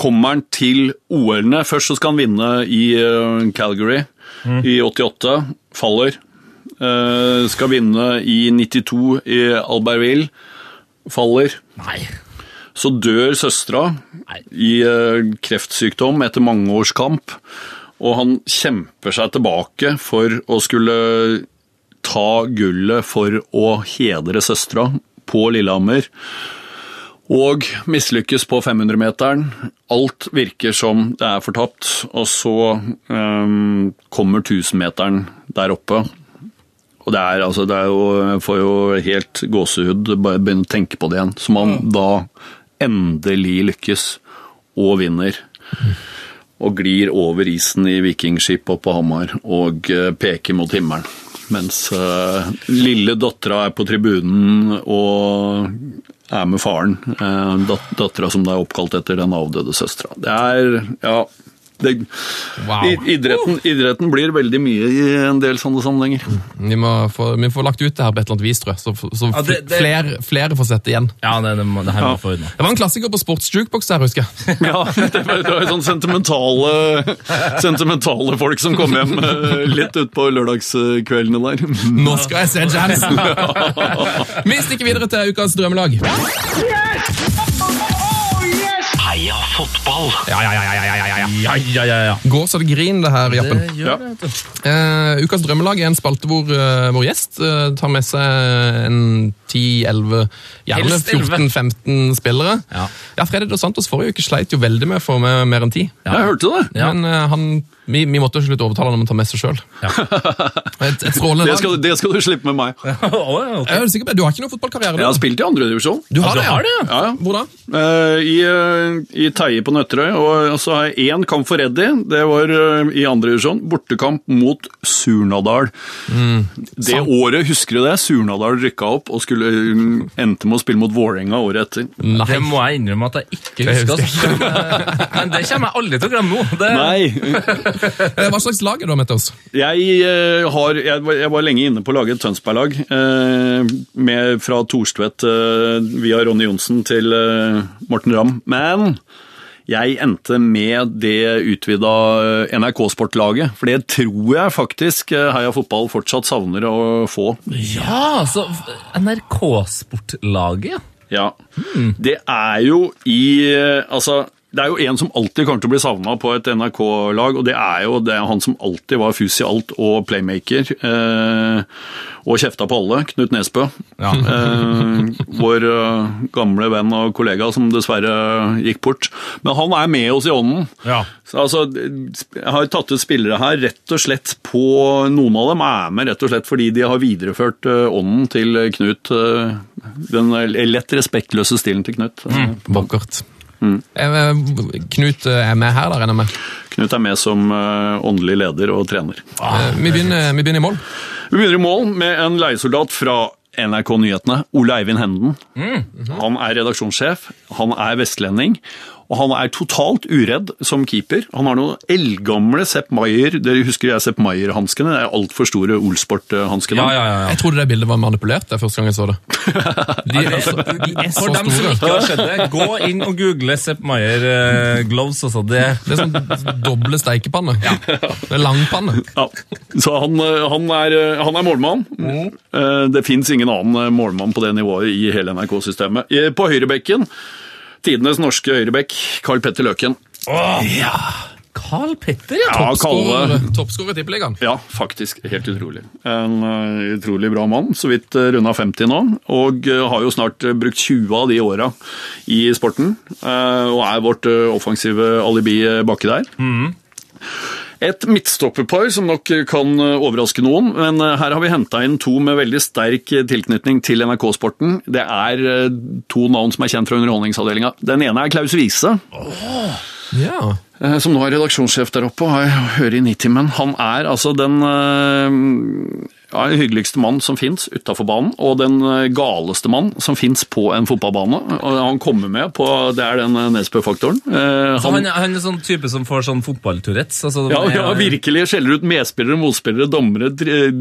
kommer han til OL-ene. Først så skal han vinne i Calgary Calgary i 88. Faller. Eh, skal vinne i 92 i Albertville. Faller. Nei. Så dør søstera i eh, kreftsykdom etter mange års kamp. Og han kjemper seg tilbake for å skulle ta gullet for å hedre søstera på Lillehammer. Og mislykkes på 500-meteren. Alt virker som det er fortapt. Og så um, kommer 1000-meteren der oppe. Og det er, altså, det er jo, jeg får jo helt gåsehud bare begynne å tenke på det igjen. Som han da endelig lykkes og vinner. Og glir over isen i Vikingskip og på Hamar og eh, peker mot himmelen. Mens uh, lille dattera er på tribunen og er med faren. Uh, dattera som da er oppkalt etter den avdøde søstera. Det er Ja. Det, Wow. idretten, idretten blir veldig mye i en del sånne sammenhenger. Vi må få, vi får lagt ut det her på et eller annet vis, tror jeg. Så, så Ja, det- det- flere, flere får sett det igjen. Ja, det, det, må- det her må Ja. vi få unna. Det var en klassiker på sportsjukeboks der, husker jeg. Ja, det var, det var sånn sentimentale, sentimentale folk som kom hjem eh, litt utpå lørdagskveldene der. Nå skal jeg se Jansen! Vi stikker videre til ukas drømmelag. Heia fotball! Ja, ja, ja, ja, ja, ja, ja. Ja, ja, ja, ja. Går så det griner, det her, Jappen. Det gjør Ja. det. Eh, ukas drømmelag er en spalte hvor uh, vår gjest uh, tar med seg en 10-11, gjerne 14-15 spillere. Ja. ja, Freddy Dos Santos forrige uke sleit jo veldig med å få med mer enn 10. Jeg hørte det. Men han, vi, vi måtte jo slutt overtale ham om å ta med seg sjøl. Et, et strålende Det skal, det skal du slippe med meg. Ja, okay. Jeg er sikker på. Du har ikke noen fotballkarriere? Jeg har spilt i andredivisjon. du har du det, har det, ja. Ja, ja. Hvor da? Uh, I, uh, i Teie på Nøtterøy, og så har jeg én kamp for Reddy. Det var uh, i andre divisjon. Bortekamp mot Surnadal. det sant. året, husker du det? Surnadal rykka opp og skulle mm, endte med å spille mot Vålerenga året etter. Nei. Det må jeg innrømme at jeg ikke Det husker. husker Altså. Men, det kommer jeg aldri til å glemme nå. Det, Nei, Eh, Hva slags lag er du har med til oss? jeg, eh, har, jeg, var, jeg var lenge inne på å lage et Tønsberg-lag. Eh, fra Thorstvedt eh, via Ronny Johnsen til eh, Morten Ramm. Men jeg endte med det utvida eh, NRK Sport-laget. For det tror jeg faktisk eh, Heia Fotball fortsatt savner å få. ja, så NRK-sportlaget, ja. Hmm. Det er jo i eh, Altså, det er jo en som alltid kommer til å bli savna på et NRK-lag, og det er jo det er han som alltid var fus i alt og playmaker. Eh, og kjefta på alle, Knut Nesbø. Eh, vår eh, gamle venn og kollega som dessverre gikk bort. Men han er med oss i ånden. Ja. Så, altså, jeg har tatt ut spillere her rett og slett på Noen av dem er med rett og slett fordi de har videreført eh, ånden til Knut. eh, den lett respektløse stilen til Knut. Vakkert. Eh, Knut eh, er med her, da, regner jeg med? Knut er med som eh, åndelig leder og trener. Ah, Vi begynner, vi begynner i mål. Vi begynner i mål med en leiesoldat fra NRK Nyhetene, Ole Eivind Henden. Han er redaksjonssjef, han er vestlending, og han er totalt uredd som keeper. Han har noen eldgamle Sepp Maier, dere husker jeg Sepp Maier-hanskene? Det er altfor store Olsport-hanskene. Ja, ja, ja. Jeg trodde det bildet var manipulert det første gang jeg så det. De er, så, de er så For dem som ikke har sett det, gå inn og google Sepp Maier eh, gloves. Altså. Det, Det er sånn doble steikepanne. Det er langpanne. Ja, så han, eh, han, er, eh, han er målmann. Mm. Det fins ingen annen målmann på det nivået i hele NRK-systemet. På høyrebekken, tidenes norske høyrebekk, Carl Petter Løken. Carl Petter, ja. Ja, Kalle. Toppskårer i Tippeligaen. Ja, faktisk. Helt utrolig. En eh, utrolig bra mann. Så vidt uh, runda 50 nå. Og eh, har jo snart eh, brukt 20 av de åra i sporten. eh, og er vårt eh, offensive alibi eh, baki der. Et midtstopperpar som nok kan eh, overraske noen, men eh, her har vi henta inn to med veldig sterk eh, tilknytning til NRK-sporten. Det er eh, to navn som er kjent fra Underholdningsavdelinga. Den ene er Klaus Wiese. Oh, yeah. som nå er redaksjonssjef der oppe og har- hørt i Nitimen. Han er altså den eh, Den hyggeligste mann som fins utafor banen, og den eh, galeste mann som fins på en fotballbane. Og han kommer med på Det er den eh, Nesbø-faktoren. Eh, han, han, han er sånn type som får sånn fotballtourettes? Altså, ja, ja, virkelig skjeller ut medspillere, motspillere, dommere,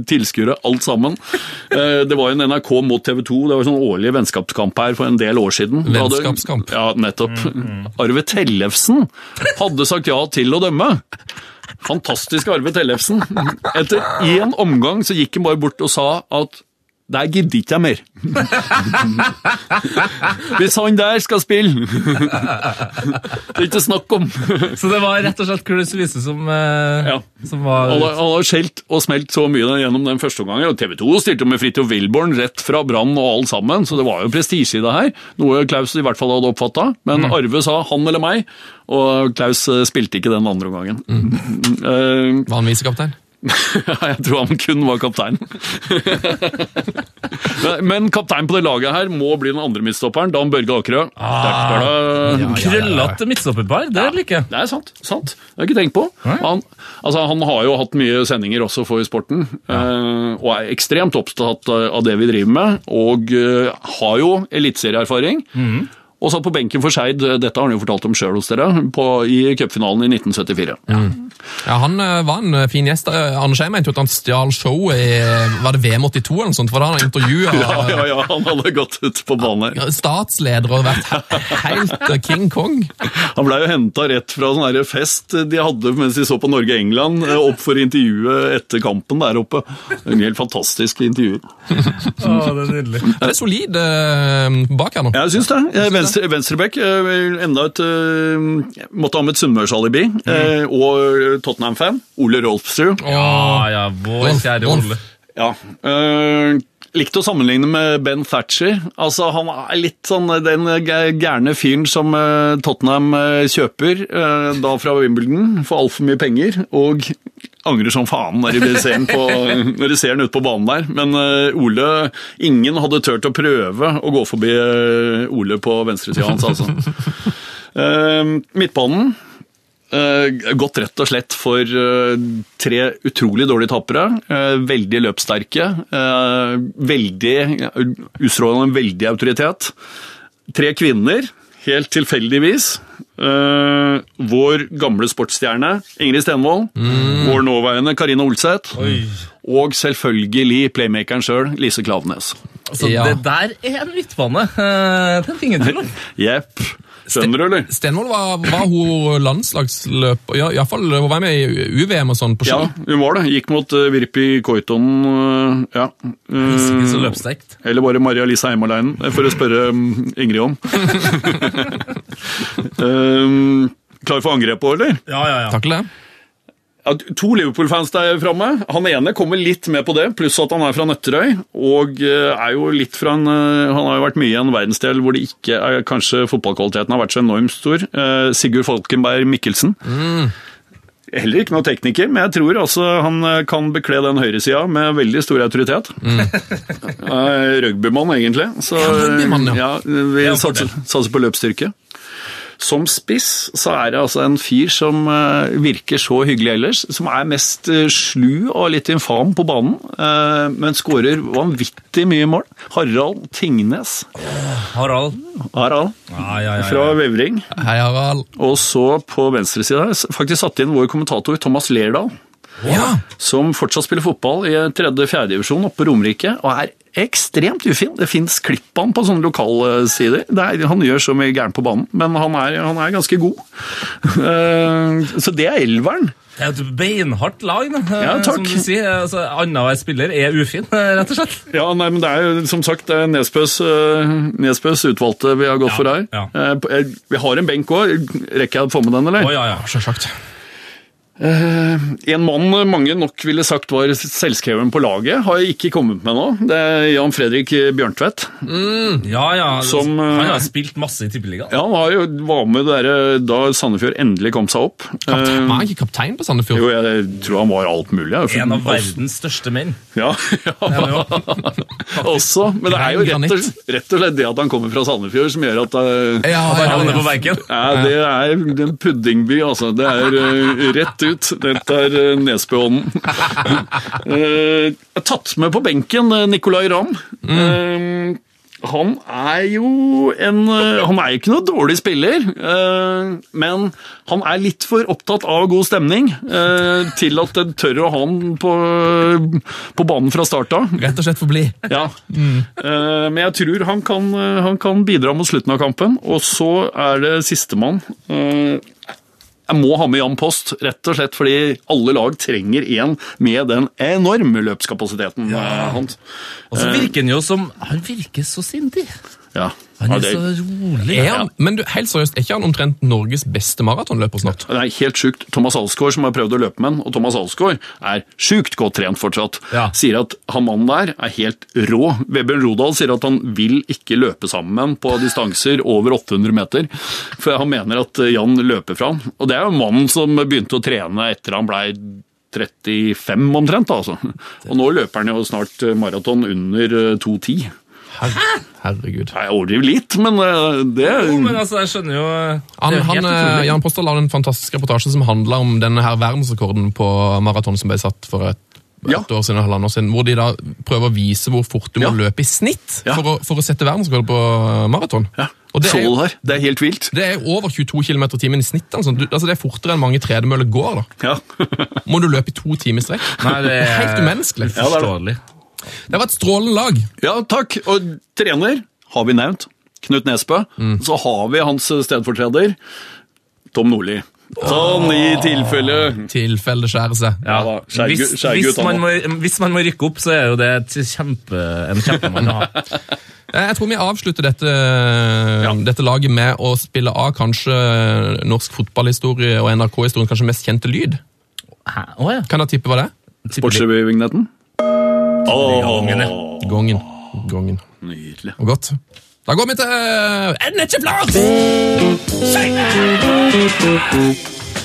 tilskuere, alt sammen. Eh, Det var jo en NRK mot TV 2, det var sånn årlig vennskapskamp her for en del år siden. Vennskapskamp? hadde-. Ja, nettopp. Arve Tellefsen hadde sagt ja til å dømme. Fantastisk Arve Tellefsen. Etter én omgang så gikk han bare bort og sa at der gidder ikke jeg mer. Hvis han der skal spille Det er ikke snakk om. Så det var rett og slett Chris Wiese som, eh, Ja. som var Han har, skjelt og smelt så mye gjennom den første omgangen. og TV 2 stilte med Fridtjof Wilborn rett fra Brann og alt sammen, så det var jo prestisje i det her. Noe Klaus i hvert fall hadde oppfatta. Men Arve sa han eller meg, og Klaus eh, spilte ikke den andre omgangen. Eh, Var han visekaptein? jeg tror han kun var kaptein. Men- kaptein på det laget her må bli den andre midtstopperen, Dan Børge Akerø. Ah, krøllete midtstopperpar. Det liker jeg. det er sant. sant. Det har jeg ikke tenkt på. Han, altså, han har jo hatt mye sendinger også for sporten, ja. og er ekstremt opptatt av det vi driver med. Og eh, har jo eliteserieerfaring. Og satt på benken for Skeid, dette har han jo fortalt om sjøl hos dere, på, i cupfinalen i 1974. Ja, Han eh, var en eh, fin gjest. Eh, Anders Jeg mente jo at han stjal showet i Var det VM 82 eller noe sånt? For da han intervjua Ja, ja, ja, han hadde gått ut på banen her. statsleder og vært helt King Kong. Han blei jo henta rett fra sånn fest de hadde mens de så på Norge-England, opp for intervjuet etter kampen der oppe. En helt fantastisk intervju. det er nydelig. Det er solid bak her nå. Jeg syns det. Eh, Venstre, venstreback. eh, Enda et uh, Måtte ha med et sunnmørsalibi. eh, Og Tottenham-fan. Ole Rolfsrud. Ja, ja, vår kjære Ole. Ja. Uh, likte å sammenligne med Ben Thatcher. Altså, Han er litt sånn den gæ- gærne fyren som eh, Tottenham eh, kjøper, eh, da fra Wimbledon, for altfor mye penger. Og angrer som faen når de ser den, på, når de ser den ute på banen der. Men eh, Ole Ingen hadde turt å prøve å gå forbi eh, Ole på venstresida hans, altså. Eh, midtbanen gått rett og slett for tre utrolig dårlige tapere. veldig løpssterke. veldig Utstrålende veldig autoritet. Tre kvinner, helt tilfeldigvis. Uh, vår gamle sportsstjerne Ingrid Stenvold. Vår nåværende Karina Olseth. Og selvfølgelig playmakeren sjøl, Lise Klaveness. Altså, Ja. Det der er en midtbane. eh, Det er ingen tvil om. Jepp. Skjønner du, eller? Stenvold var, var hun landslagsløper ja, Iallfall hun var med i UVM og sånn på ski. Ja, hun var det. Gikk mot uh, Virpi Koitonen, uh, ja. Ikke så løpstekt. Eller bare Maria Lisa Heimaleinen, for å spørre um, Ingrid om. um, klar for angrep òg, eller? Ja, ja, ja. Takk for det. Ja, to Liverpool-fans der framme. Han ene kommer litt med på det, pluss at han er fra Nøtterøy. Og eh, er jo litt fra en eh, Han har jo vært mye i en verdensdel hvor det ikke er Kanskje fotballkvaliteten har vært så enormt stor. Eh, Sigurd Falkenberg Mikkelsen. Heller ikke noe tekniker, men jeg tror altså han kan bekle den høyresida med veldig stor autoritet. Mm. Rugbymann, egentlig. Så, Ja. Vi er satser, satser på løpsstyrke. Som spiss så er det altså en fyr som eh, virker så hyggelig ellers, som er mest eh, slu og litt infam på banen, eh, men skårer vanvittig mye mål. Harald Tingnes. Harald. Harald Ja, ja, ja, fra. Vevring. Hei, Harald. Og så på venstresida her, faktisk satt inn vår kommentator Thomas Lerdal. Ja. som fortsatt spiller fotball i tredje-fjerde divisjon oppe på Romerike, og er ekstremt ufin. Det fins klipp av ham på sånne lokalsider. Det er, han gjør så mye gærent på banen, men han er, han er ganske god. Eh, så det er elveren. Det er et beinhardt lag, da. eh, Ja, takk. Som du sier. Altså, Annenhver spiller er ufin, eh, rett og slett. Ja, nei, men det er jo som sagt det Nesbøs, eh, Nesbøs utvalgte vi har gått Ja, for her. ja. Eh, eh, Vi har en benk òg. Rekker jeg å få med den, eller? Å, ja, ja. Selvsagt. En mann mange nok ville sagt var selvskreven på laget, har jeg ikke kommet med nå. Det er Jan Fredrik Bjørntvedt. ja, ja. Som, eh, han har spilt masse i Tippeligaen. Ja, han var jo var med der, da Sandefjord endelig kom seg opp. Kaptein, Eh, var han ikke kaptein på Sandefjord? Jo, jeg tror han var alt mulig. jeg. En av verdens største menn. Ja, ja. også. Men det er jo rett og, rett og slett det at han kommer fra Sandefjord som gjør at eh, Han ja. på benken. ja, det er en puddingby, altså. Det er eh, rett ut. Dette er uh, Nesbøånden. Eh, jeg har tatt med på benken uh, Nicolay Ramm. Mm. han er jo en eh, Han er jo ikke noe dårlig spiller, eh, men han er litt for opptatt av god stemning eh, til at en tør å ha han på, på banen fra start av. Rett og slett for blid. Ja. Mm. men jeg tror han kan, eh, han kan bidra mot slutten av kampen. Og så er det sistemann. Jeg må ha med Jan Post, rett og slett fordi alle lag trenger en med den enorme løpskapasiteten ja. hans. Og så virker han jo som Han virker så sindig. Ja. Han Ja, er så rolig. Er han, men du, helt seriøst, er ikke han omtrent Norges beste maratonløper snart? det er helt sjukt. Thomas Alsgaard som har prøvd å løpe med han, og Thomas Alsgaard er sjukt godt trent fortsatt. Ja. Sier at han mannen der er helt rå. Vebjørn Rodal sier at han vil ikke løpe sammen med han på distanser over 800 meter, for han mener at Jan løper fra han. Og det er jo mannen som begynte å trene etter han blei 35 omtrent, altså. Og nå løper han jo snart maraton under eh, 2,10. Herre, herregud. Jeg overdriver litt, men eh, det Jo, men altså, jeg skjønner jo Han, det jo han, helt eh. Jan Postal la en fantastisk reportasje som handla om denne her verdensrekorden på maraton som ble satt for et, et Ja. år siden, halvannet år siden, hvor de da prøver å vise hvor fort du må løpe i snitt Ja. for, å, for å sette verdensrekord på maraton. Ja. Og det er, jo- her. Det er helt vilt. det er over 22 km i timen i snitt. Altså. Du, altså det er fortere enn mange tredemøller går. da. Ja. Må du løpe i to timer i strekk? Nei, det er Helt umenneskelig. Ja, det er det. Forståelig. Det var et strålende lag. Ja, takk. Og trener har vi nevnt. Knut Nesbø. Så har vi hans stedfortreder, Tom Nordli. Sånn i tilfelle Tilfelle skjærer seg. Ja, Ja hvis, skjær hvis, man må, hvis man må rykke opp, så er jo det et kjempe, en kjempemann å ha. Eh, Jeg tror vi avslutter dette, dette laget med å spille av kanskje norsk fotballhistorie og NRK-historien kanskje mest kjente lyd. Hæ? Oh, ja. Kan jeg tippe hva det er? Sportsrevy-vignetten. Gongen, ja. Gongen. Gongen. Nydelig. Og godt. Da går vi til Er den ikke flat!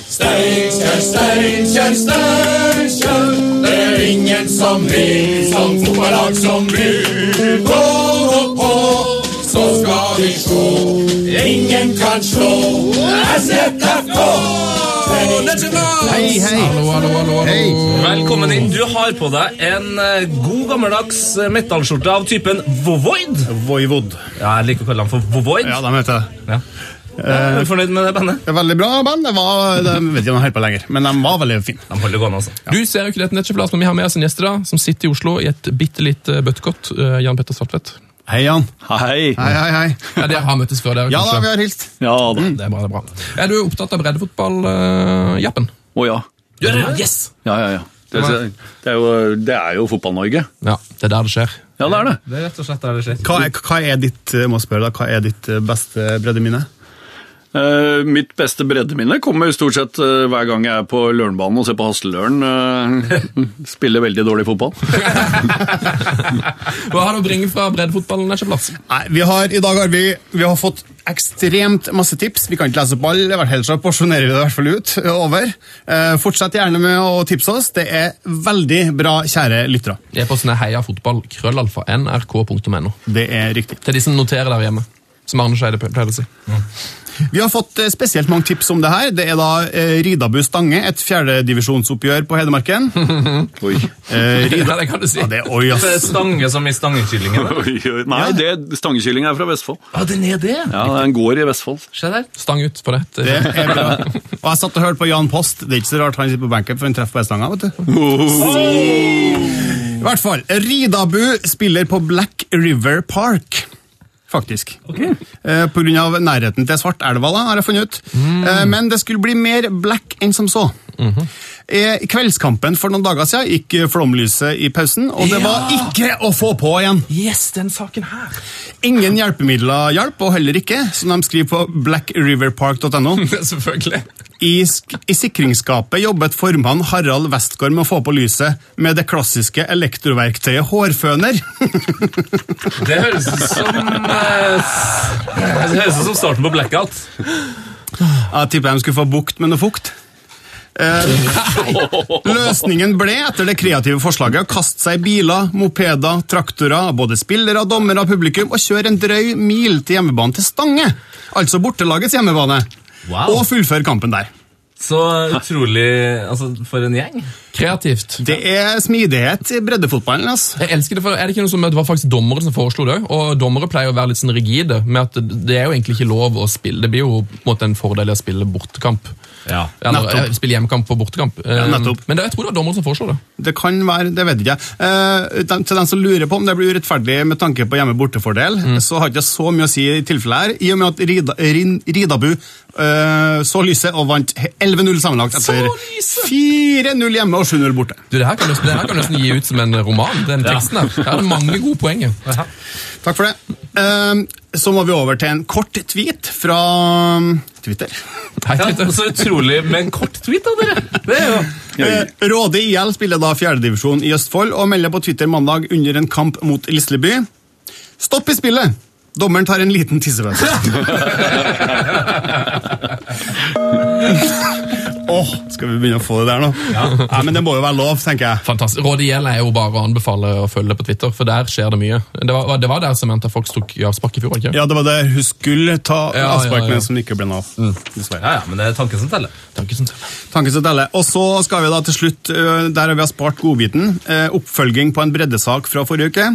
Steinkjer, Steinkjer, Steinkjer. Det er ingen som vil som fotballag som vi. Gå og på, så skal vi slå. Ingen kan slå SFK. Hei, hei. Hallo, hallo, hallo. hallo. Velkommen inn. Du har på deg en eh, god gammeldags eh, metallskjorte av typen Vovoid. Voivod. Ja, jeg liker å kalle dem for Vovoid. Ja, de heter det. Ja. Er du fornøyd med det bandet? Veldig bra band. Det var, de vet ikke om de holder på lenger, men de var veldig fine. De holder gående, altså. Du ser jo ikke dette nettsjef, men vi har med oss en gjest i dag som sitter i Oslo i et bitte lite bøttekott. eh, Jan Petter Svartvedt. Hei, Jan. Hei. Hei, hei, hei. Ja, Dere har møttes før, dere, Ja da, kanskje? vi har hilst. Ja da. Det er bra, det er bra. Er du opptatt av breddefotball, uh, Jappen? Å ja. Yes! Ja, ja, ja. Det, det, er, jo, det er jo Fotball-Norge. Ja, det er der det skjer. Ja, det er det. Det er rett og slett der det skjer. Hva er, hva er ditt eh, må jeg spørre deg, hva er ditt eh, beste breddeminne? Eh, mitt beste breddeminne kommer stort sett uh, hver gang jeg er på Lørenbanen og ser på Hasteløren uh, spiller veldig dårlig fotball. Hva har du å bringe fra breddefotballen, Lars? Nei, vi har, I dag har vi, vi har fått ekstremt masse tips. Vi kan ikke lese opp alle, i hvert fall så porsjonerer vi det i hvert fall ut. eh, over. Eh, fortsett gjerne med å tipse oss. Det er veldig bra, kjære lyttere. E-posten er heiafotballkrøllalfa.nrk.no. krøllalfa, nrk.no. Det er riktig. Til de som noterer der hjemme. Som Arne Skeide pleide å si. Vi har fått eh, spesielt mange tips om det her. Det er da eh, Ridabu Stange, et fjerdedivisjonsoppgjør på Hedmarken. Oi. Eh, Rida... Ja, det kan du si. Ja, det er oi, Det er stange som i stangekyllingen. Nei, det stangekylling er fra Vestfold. Ja, den er det! Ja, Den går i Vestfold. Se der. Stang ut på rett. Det er bra. Og jeg satt og hørte på Jan Post. Det er ikke så rart han sitter på benken, for han treffer bare stanga, vet du. I hvert fall. Ridabu spiller på Black River Park. Faktisk. Eh, på grunn av nærheten til Svartelva, har jeg funnet ut. Eh, men det skulle bli mer black enn som så. Mm I kveldskampen for noen dager siden gikk flomlyset i pausen, og det var ikke å få på igjen. Yes, den saken her! Ingen hjelpemidler hjalp, og heller ikke, som de skriver på blackriverpark.no. Selvfølgelig. I, I sikringsskapet jobbet formann Harald Westgård med å få på lyset med det klassiske elektroverktøyet hårføner. Det høres ut som eh, Det høres ut som starten på blackout. Jeg tipper de skulle få bukt med noe fukt. Eh, løsningen ble, etter det kreative forslaget, å kaste seg i biler, mopeder, traktorer, både spillere, dommere og publikum, og kjøre en drøy mil til hjemmebanen til Stange. Altså bortelagets hjemmebane. Wow. Og fullføre kampen der. Så utrolig Altså, for en gjeng. Kreativt. Det er smidighet i breddefotballen. altså. Jeg elsker det, for Er det ikke noe som at det var faktisk dommere som foreslo det? Og dommere pleier å være litt sånn rigide med at det er jo egentlig ikke lov å spille. Det blir jo på en måte en fordel i å spille bortekamp. Ja. Eller Nettopp. Eller spille hjemmekamp på bortekamp. Ja, nettopp. Men det, jeg tror det var dommere som foreslo det. Det kan være, det vet ikke jeg. Eh, dem- til den som lurer på om det blir urettferdig med tanke på hjemme-bortefordel, så har ikke jeg så mye å si i tilfellet her, i og med at Rida, Rin, Ridabu eh, så lyset og vant 11-0 sammenlagt etter 4-0 hjemme og 7-0 borte. Du, det her kan nesten, det her kan nesten gi ut som en roman, den teksten her. Det er mange gode poenger. Takk for det. Eh, så må vi over til en kort tweet fra um, Twitter. Hei, Ja, så utrolig med en kort tweet da, dere! Det er jo Eh, Råde IL spiller da fjerdedivisjon i Østfold og melder på Twitter mandag under en kamp mot Lisleby. Stopp i spillet! Dommeren tar en liten tissepause. Åh, skal vi begynne å få det der nå? Ja. men det må jo være lov, tenker jeg. Fantastisk. Rådet gjelder er jo bare å anbefale å følge det på Twitter, for der skjer det mye. Det var, det var der Samantha Fox tok avspark i fjor, ikke? Ja, det var det hun skulle ta Ja, ja, avspark med, ja. som ikke ble noe av. Dessverre. Ja, ja, men det er tanken som teller. Tanken som sånn. Tanken som teller. Og så skal vi da til slutt, der der vi har spart godbiten, oppfølging på en breddesak fra forrige uke.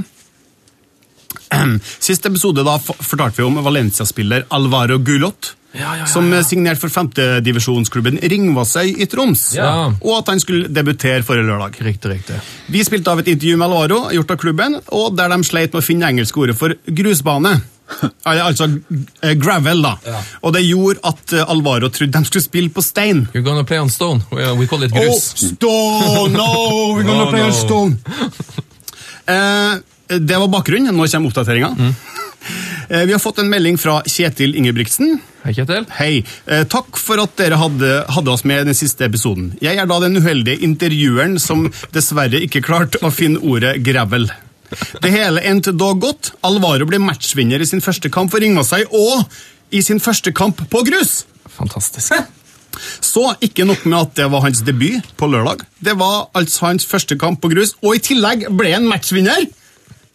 Sist episode da fortalte vi om Valencia-spiller Alvaro Gulot, Ja, ja, ja, som signerte signert for femtedivisjonsklubben Ringvassøy i Troms, Ja. og at han skulle debutere forrige lørdag. Riktig, riktig. Vi spilte av et intervju med Alvaro, gjort av klubben, og der de sleit med å finne engelske ordet for grusbane. Altså eh, gravel, da. Og det gjorde at eh, Alvaro trodde de skulle spille på stein. You're gonna play on stone. We, we call it grus. Oh, stone! No, we're gonna No, play on stone! Eh, det var bakgrunnen. Nå kommer oppdateringa. Eh, vi har fått en melding fra Kjetil Ingebrigtsen. Hei, Kjetil. Hei. Eh, takk for at dere hadde, hadde oss med i den siste episoden. Jeg er da den uheldige intervjueren som dessverre ikke klarte å finne ordet gravel. Det hele endte da godt. Alvaro ble matchvinner i sin første kamp for Ringvassøy, og i sin første kamp på grus! Fantastisk. Så ikke nok med at det var hans debut på lørdag. Det var altså hans første kamp på grus, og i tillegg ble han matchvinner!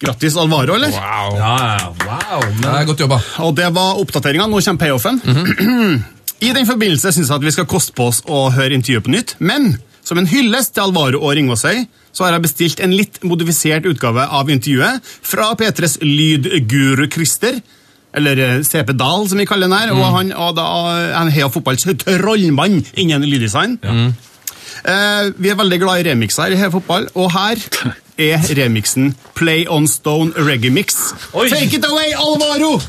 Grattis, Alvaro, eller? Wow. Ja, ja, wow. Det er godt jobba. Og det var oppdateringa. Nå kommer payoffen. I den forbindelse syns jeg at vi skal koste på oss å høre intervjuet på nytt, men som en hyllest til Alvaro og Ringvassøy så har jeg bestilt en litt modifisert utgave av intervjuet fra P3s lydguru Christer. Eller eh, CP Dahl, som vi kaller den her. Og han, og da, han er fotballs trollmann innen lyddesign. Eh, vi er veldig glad i remixer i Heia Fotball, og her er remixen Play On Stone Reggae Mix. Oi. Take it away, Alvaro!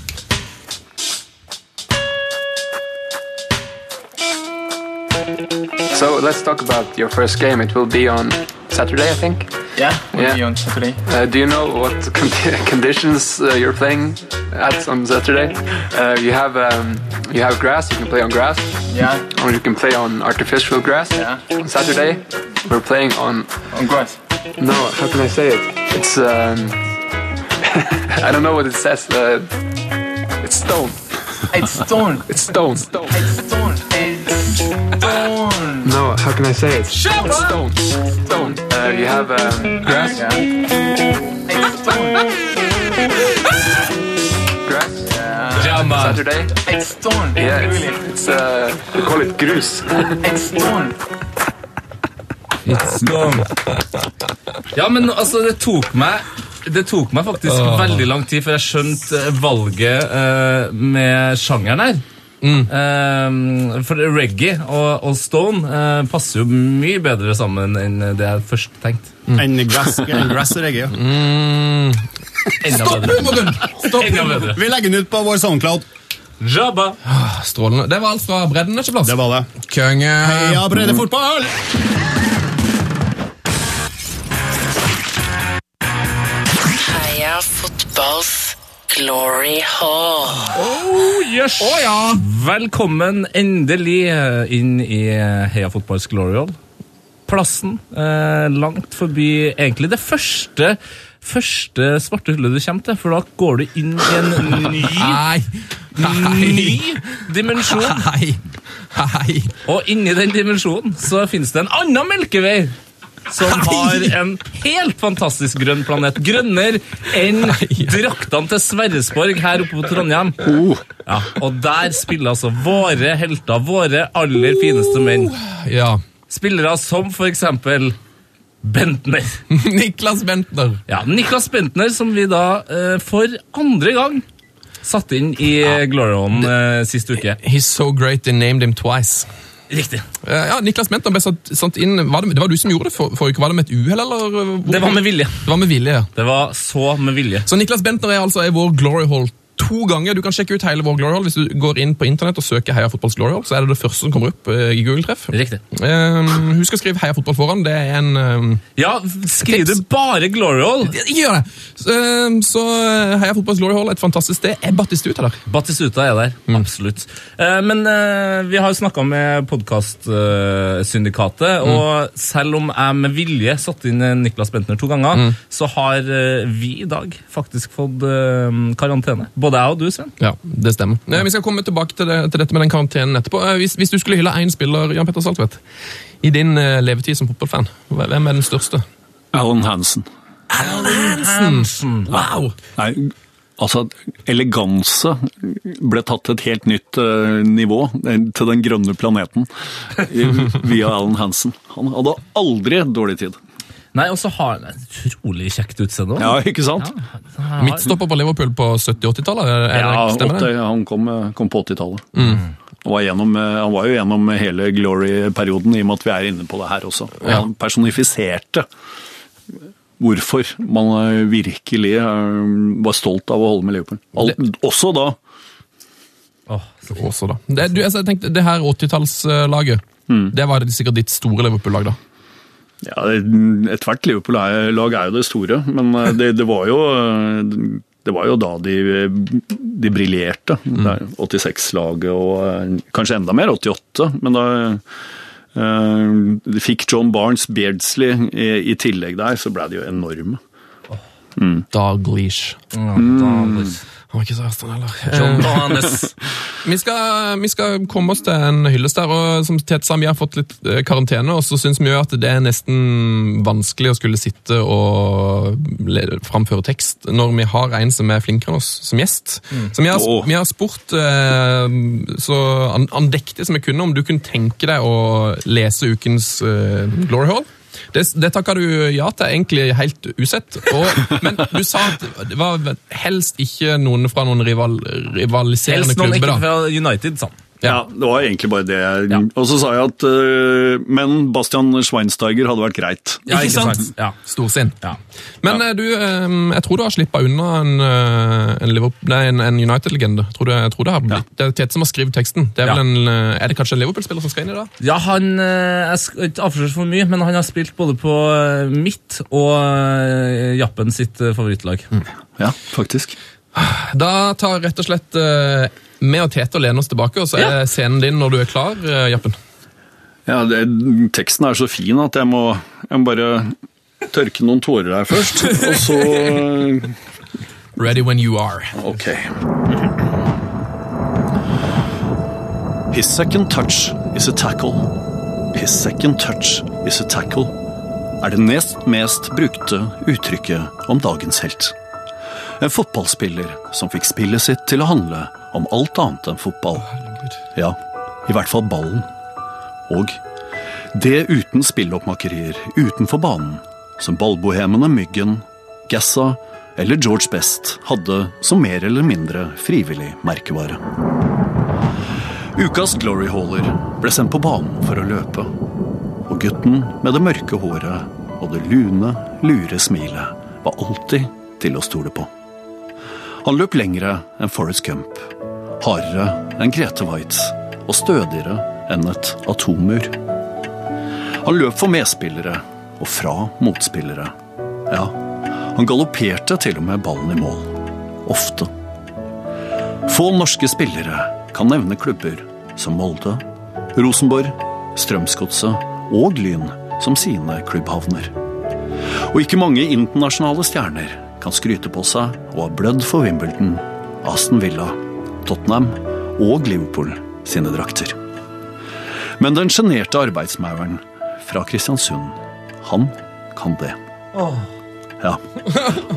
So let's talk about your first game. It will be on Saturday, I think. Yeah, we'll Yeah. be on Saturday. Uh, do you know what con- conditions uh, you're playing at on Saturday? Uh, you have um, you have grass. You can play on grass, Yeah, or you can play on artificial grass. Yeah. On Saturday, we're playing on. on grass. No, how can I say it? It's um, I don't know what it says. Uh, it's stone. It's stone. It's stone. Stone. It's stone. It's stone. No, how can I say it? It's stone. Stone. Uh, you have um, grass. Yeah. It's stone. grass. Man. Saturday. It's stone. Yeah, it's, it's uh, we call it grus. It's stone. Ja, men altså, det tok meg det tok meg faktisk veldig lang tid før jeg skjønte eh, valget uh, med sjangeren her. Eh, for reggae og, og stone uh, passer jo mye bedre sammen enn det jeg først tenkte. Enn grass, en grass og reggae. ja. Enda Stopp bedre. Vi legger den ut på vår Soundcloud. Jabba. Strålende. Det var alt fra bredden, ikke plass? Det var det. Konge. Heia bredde glory hall. Oh, yes. Velkommen endelig eh, inn i eh, Heia Fotballs Glory Hall. Plassen eh, langt forbi egentlig det første første svarte hullet du kommer til, for da går du inn i en ny, Hei. ny dimensjon. Hei. Hei. Og inni den dimensjonen så finnes det en annen melkevei. Som har en helt fantastisk grønn planet. Grønnere enn draktene til Sverresborg her oppe på Trondheim. Ja, og der spiller altså våre helter, våre aller fineste menn. Ja. Spillere som for eksempel Bentner. Niklas Bentner. Ja, Niklas Bentner, som vi da eh, for andre gang satte inn i ja. Glorion eh, sist uke. He's so great they named him twice. Riktig. Eh, Ja, Niklas Bentner ble satt, satt inn var det, det var du som gjorde det for, forrige uke. Var det med et uhell, eller? eh, hvor- Det var med vilje. Det var med vilje, ja. Det var så med vilje. Så Niklas Bentner er altså er vår Glory to ganger. Du kan sjekke ut hele vår Glory Hall hvis du går inn på internett og søker Heia Fotballs Glory Hall. Så er det det første som kommer opp eh, i Google-treff. Riktig. Um, husk å skrive Heia Fotball foran. Det er en um, Ja, skriv du bare Glory Hall? Ikke gjør det! Så, eh, så eh, Heia Fotballs Glory Hall, et fantastisk sted. Er Battistuta der? Battistuta er der, absolutt. Uh, men uh, vi har jo snakka med podkastsyndikatet, og selv om jeg med vilje satte inn Niklas Bentner to ganger, så har vi i dag faktisk fått karantene. Både jeg og du, Sven. Ja, det stemmer. Ja. vi skal komme tilbake til, det, til dette med den karantenen etterpå. Eh, hvis, hvis du skulle hylle én spiller, Jan Petter Saltvedt, i din eh, levetid som fotballfan, hvem er den største? Alan Hansen. Alan Hansen! Wow! Nei, altså eleganse ble tatt til et helt nytt uh, nivå, til den grønne planeten, via Alan Hansen. Han hadde aldri dårlig tid. Nei, og så har han et utrolig kjekt utseende. Ja, ikke sant? Ja, Midtstopper på Liverpool på 70-80-tallet? er det- Ja, åtte, han kom, eh, kom på 80-tallet. Han, var eh, han var jo gjennom hele Glory-perioden, i og med at vi er inne på det her også. Og Ja. Han personifiserte hvorfor man eh, virkelig var stolt av å holde med Liverpool. Al også da. Oh. Også da. Det, du, altså, jeg tenkte, det her 80-tallslaget, det var sikkert ditt store Liverpool-lag da? Ja, Ethvert Liverpool-lag er jo det store, men eh, det, det var jo eh, det var jo da de, de briljerte. Er 86-laget og eh, kanskje enda mer, 88. Men da eh, de fikk John Barnes, Beardsley i, i tillegg der, så ble de jo enorme. Mm. Ja, da- Han var ikke så verst, han heller. John Eh, Vi skal, vi skal komme oss til en hyllest der, og som Tete sa, vi har fått litt eh, karantene, og så syns vi jo at det er nesten vanskelig å skulle sitte og framføre tekst når vi har en som er flinkere enn oss som gjest. Så vi har, vi har spurt eh, så andektig som vi kunne om du kunne tenke deg å lese ukens eh, Glory Hall. Det, det takka du ja til, egentlig helt usett. Og, men du sa at det var helst ikke noen fra noen rival, rivaliserende Helst noen klubber. ikke da. fra United, sa han. Ja, det var egentlig bare det. Ja. Og så sa jeg at uh, Men Bastian Schweinsteiger hadde vært greit. Ja, Ikke sant? Ja. Storsinn. Ja. Men ja. du, um, jeg tror du har slippa unna en, eh, en, en, en United-legende. Tror jeg tror Det har blitt. Det er Tete som har skrevet teksten. Det er, vel en, eh, er det kanskje en Liverpool-spiller som skal inn i det? Ja, han er Jeg skal ikke avsløre for mye, men han har spilt både på eh, mitt og eh, Jappen sitt eh, favorittlag. Ja, faktisk. Da tar rett og slett eh, vi og Tete lener oss tilbake, og så er Ja. scenen din når du er klar, eh, Jappen. Ja, det, Teksten er så fin at jeg må, jeg må bare tørke noen tårer her først. Og så Ready when you are. Ok. His second touch is a tackle. His second touch is a tackle er det nest mest brukte uttrykket om dagens helt. En fotballspiller som fikk spillet sitt til å handle om alt annet enn fotball. Ja, i hvert fall ballen. Og det uten spilloppmakerier utenfor banen, som ballbohemene Myggen, Gassa eller George Best hadde som mer eller mindre frivillig merkevare. Ukas Glory Hauler ble sendt på banen for å løpe. Og gutten med det mørke håret og det lune, lure smilet var alltid til å stole på. Han løp lengre enn Forest Gump, hardere enn Grete Waitz og stødigere enn et atommur. Han løp for medspillere og fra motspillere. Ja, han galopperte til og med ballen i mål. Ofte. Få norske spillere kan nevne klubber som Molde, Rosenborg, Strømsgodset og Lyn som sine klubbhavner. Og ikke mange internasjonale stjerner kan skryte på seg å ha blødd for Wimbledon, Aston Villa, Tottenham og Liverpool sine drakter. Men den sjenerte arbeidsmauren fra Kristiansund, han kan det. Ja,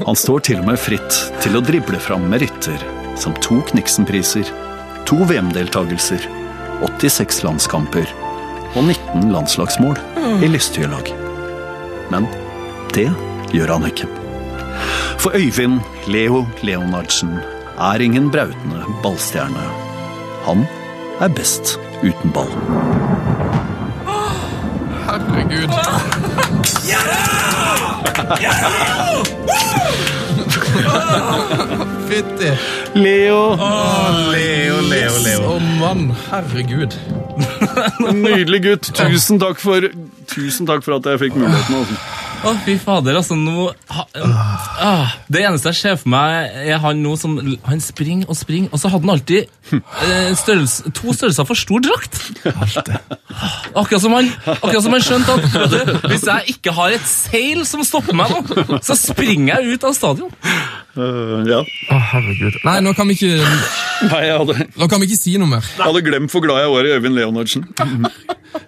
han står til og med fritt til å drible fram meritter som to Kniksen-priser, to VM-deltagelser, 86 landskamper og 19 landslagsmål i lysthylag. Men det gjør han ikke. For Øyvind Leo Leonardsen er ingen brautende ballstjerne. Han er best uten ball. Herregud. Fytti. Leo! Leo, Leo, Leo. Å, mann. Herregud. Nydelig gutt. Tusen takk for, tusen takk for at jeg fikk muligheten. Også. Å, fy fader, altså nå ha, ah, Det eneste jeg ser for meg, er han nå som Han springer og springer, og så hadde han alltid eh, størrelse, to størrelser for stor drakt. Akkurat som han Akkurat som han skjønte at du, hvis jeg ikke har et seil som stopper meg nå, så springer jeg ut av stadion. Øh, ja. Å, herregud. Nei, nå kan vi ikke, Nei, jeg hadde, nå kan vi ikke si noe mer. jeg hadde glemt hvor glad jeg var i Øyvind Leonardsen.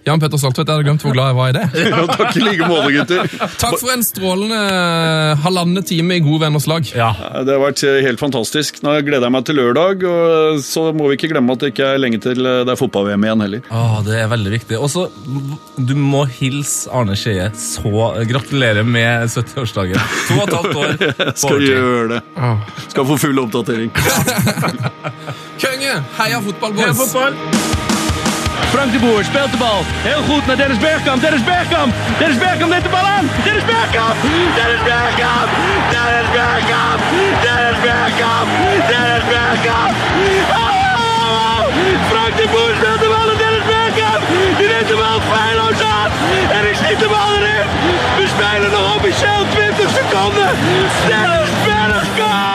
Jan Petter Saltvedt, jeg hadde glemt hvor glad jeg var i det. Ja, takk i like måte, gutter. Takk for en strålende halvannen time i gode venners lag. Ja. Det har vært helt fantastisk. Nå gleder jeg meg til lørdag, og så må vi ikke glemme at det ikke er lenge til det er fotball-VM igjen heller. Å, det er veldig viktig. Og så, du må hilse Arne Skeie. Så gratulerer med 70-årsdagen. To og et halvt år på Gjøre det. Skal få full oppdatering. Konge! Heia fotball, Ja, boys! fotbal. Frank de Boer speelt de bal. Heel goed naar Dennis Bergkamp. Dennis Bergkamp. Dennis Bergkamp neemt de bal aan. Dennis Bergkamp. Dennis Bergkamp. Dennis Bergkamp. Dennis Bergkamp. Dennis Bergkamp. Oh! Frank de Boer speelt de bal naar Dennis Bergkamp. Die neemt de bal feilloos aan. En die schiet de bal erin. We spelen nog officieel 20 seconden. Dennis Bergkamp.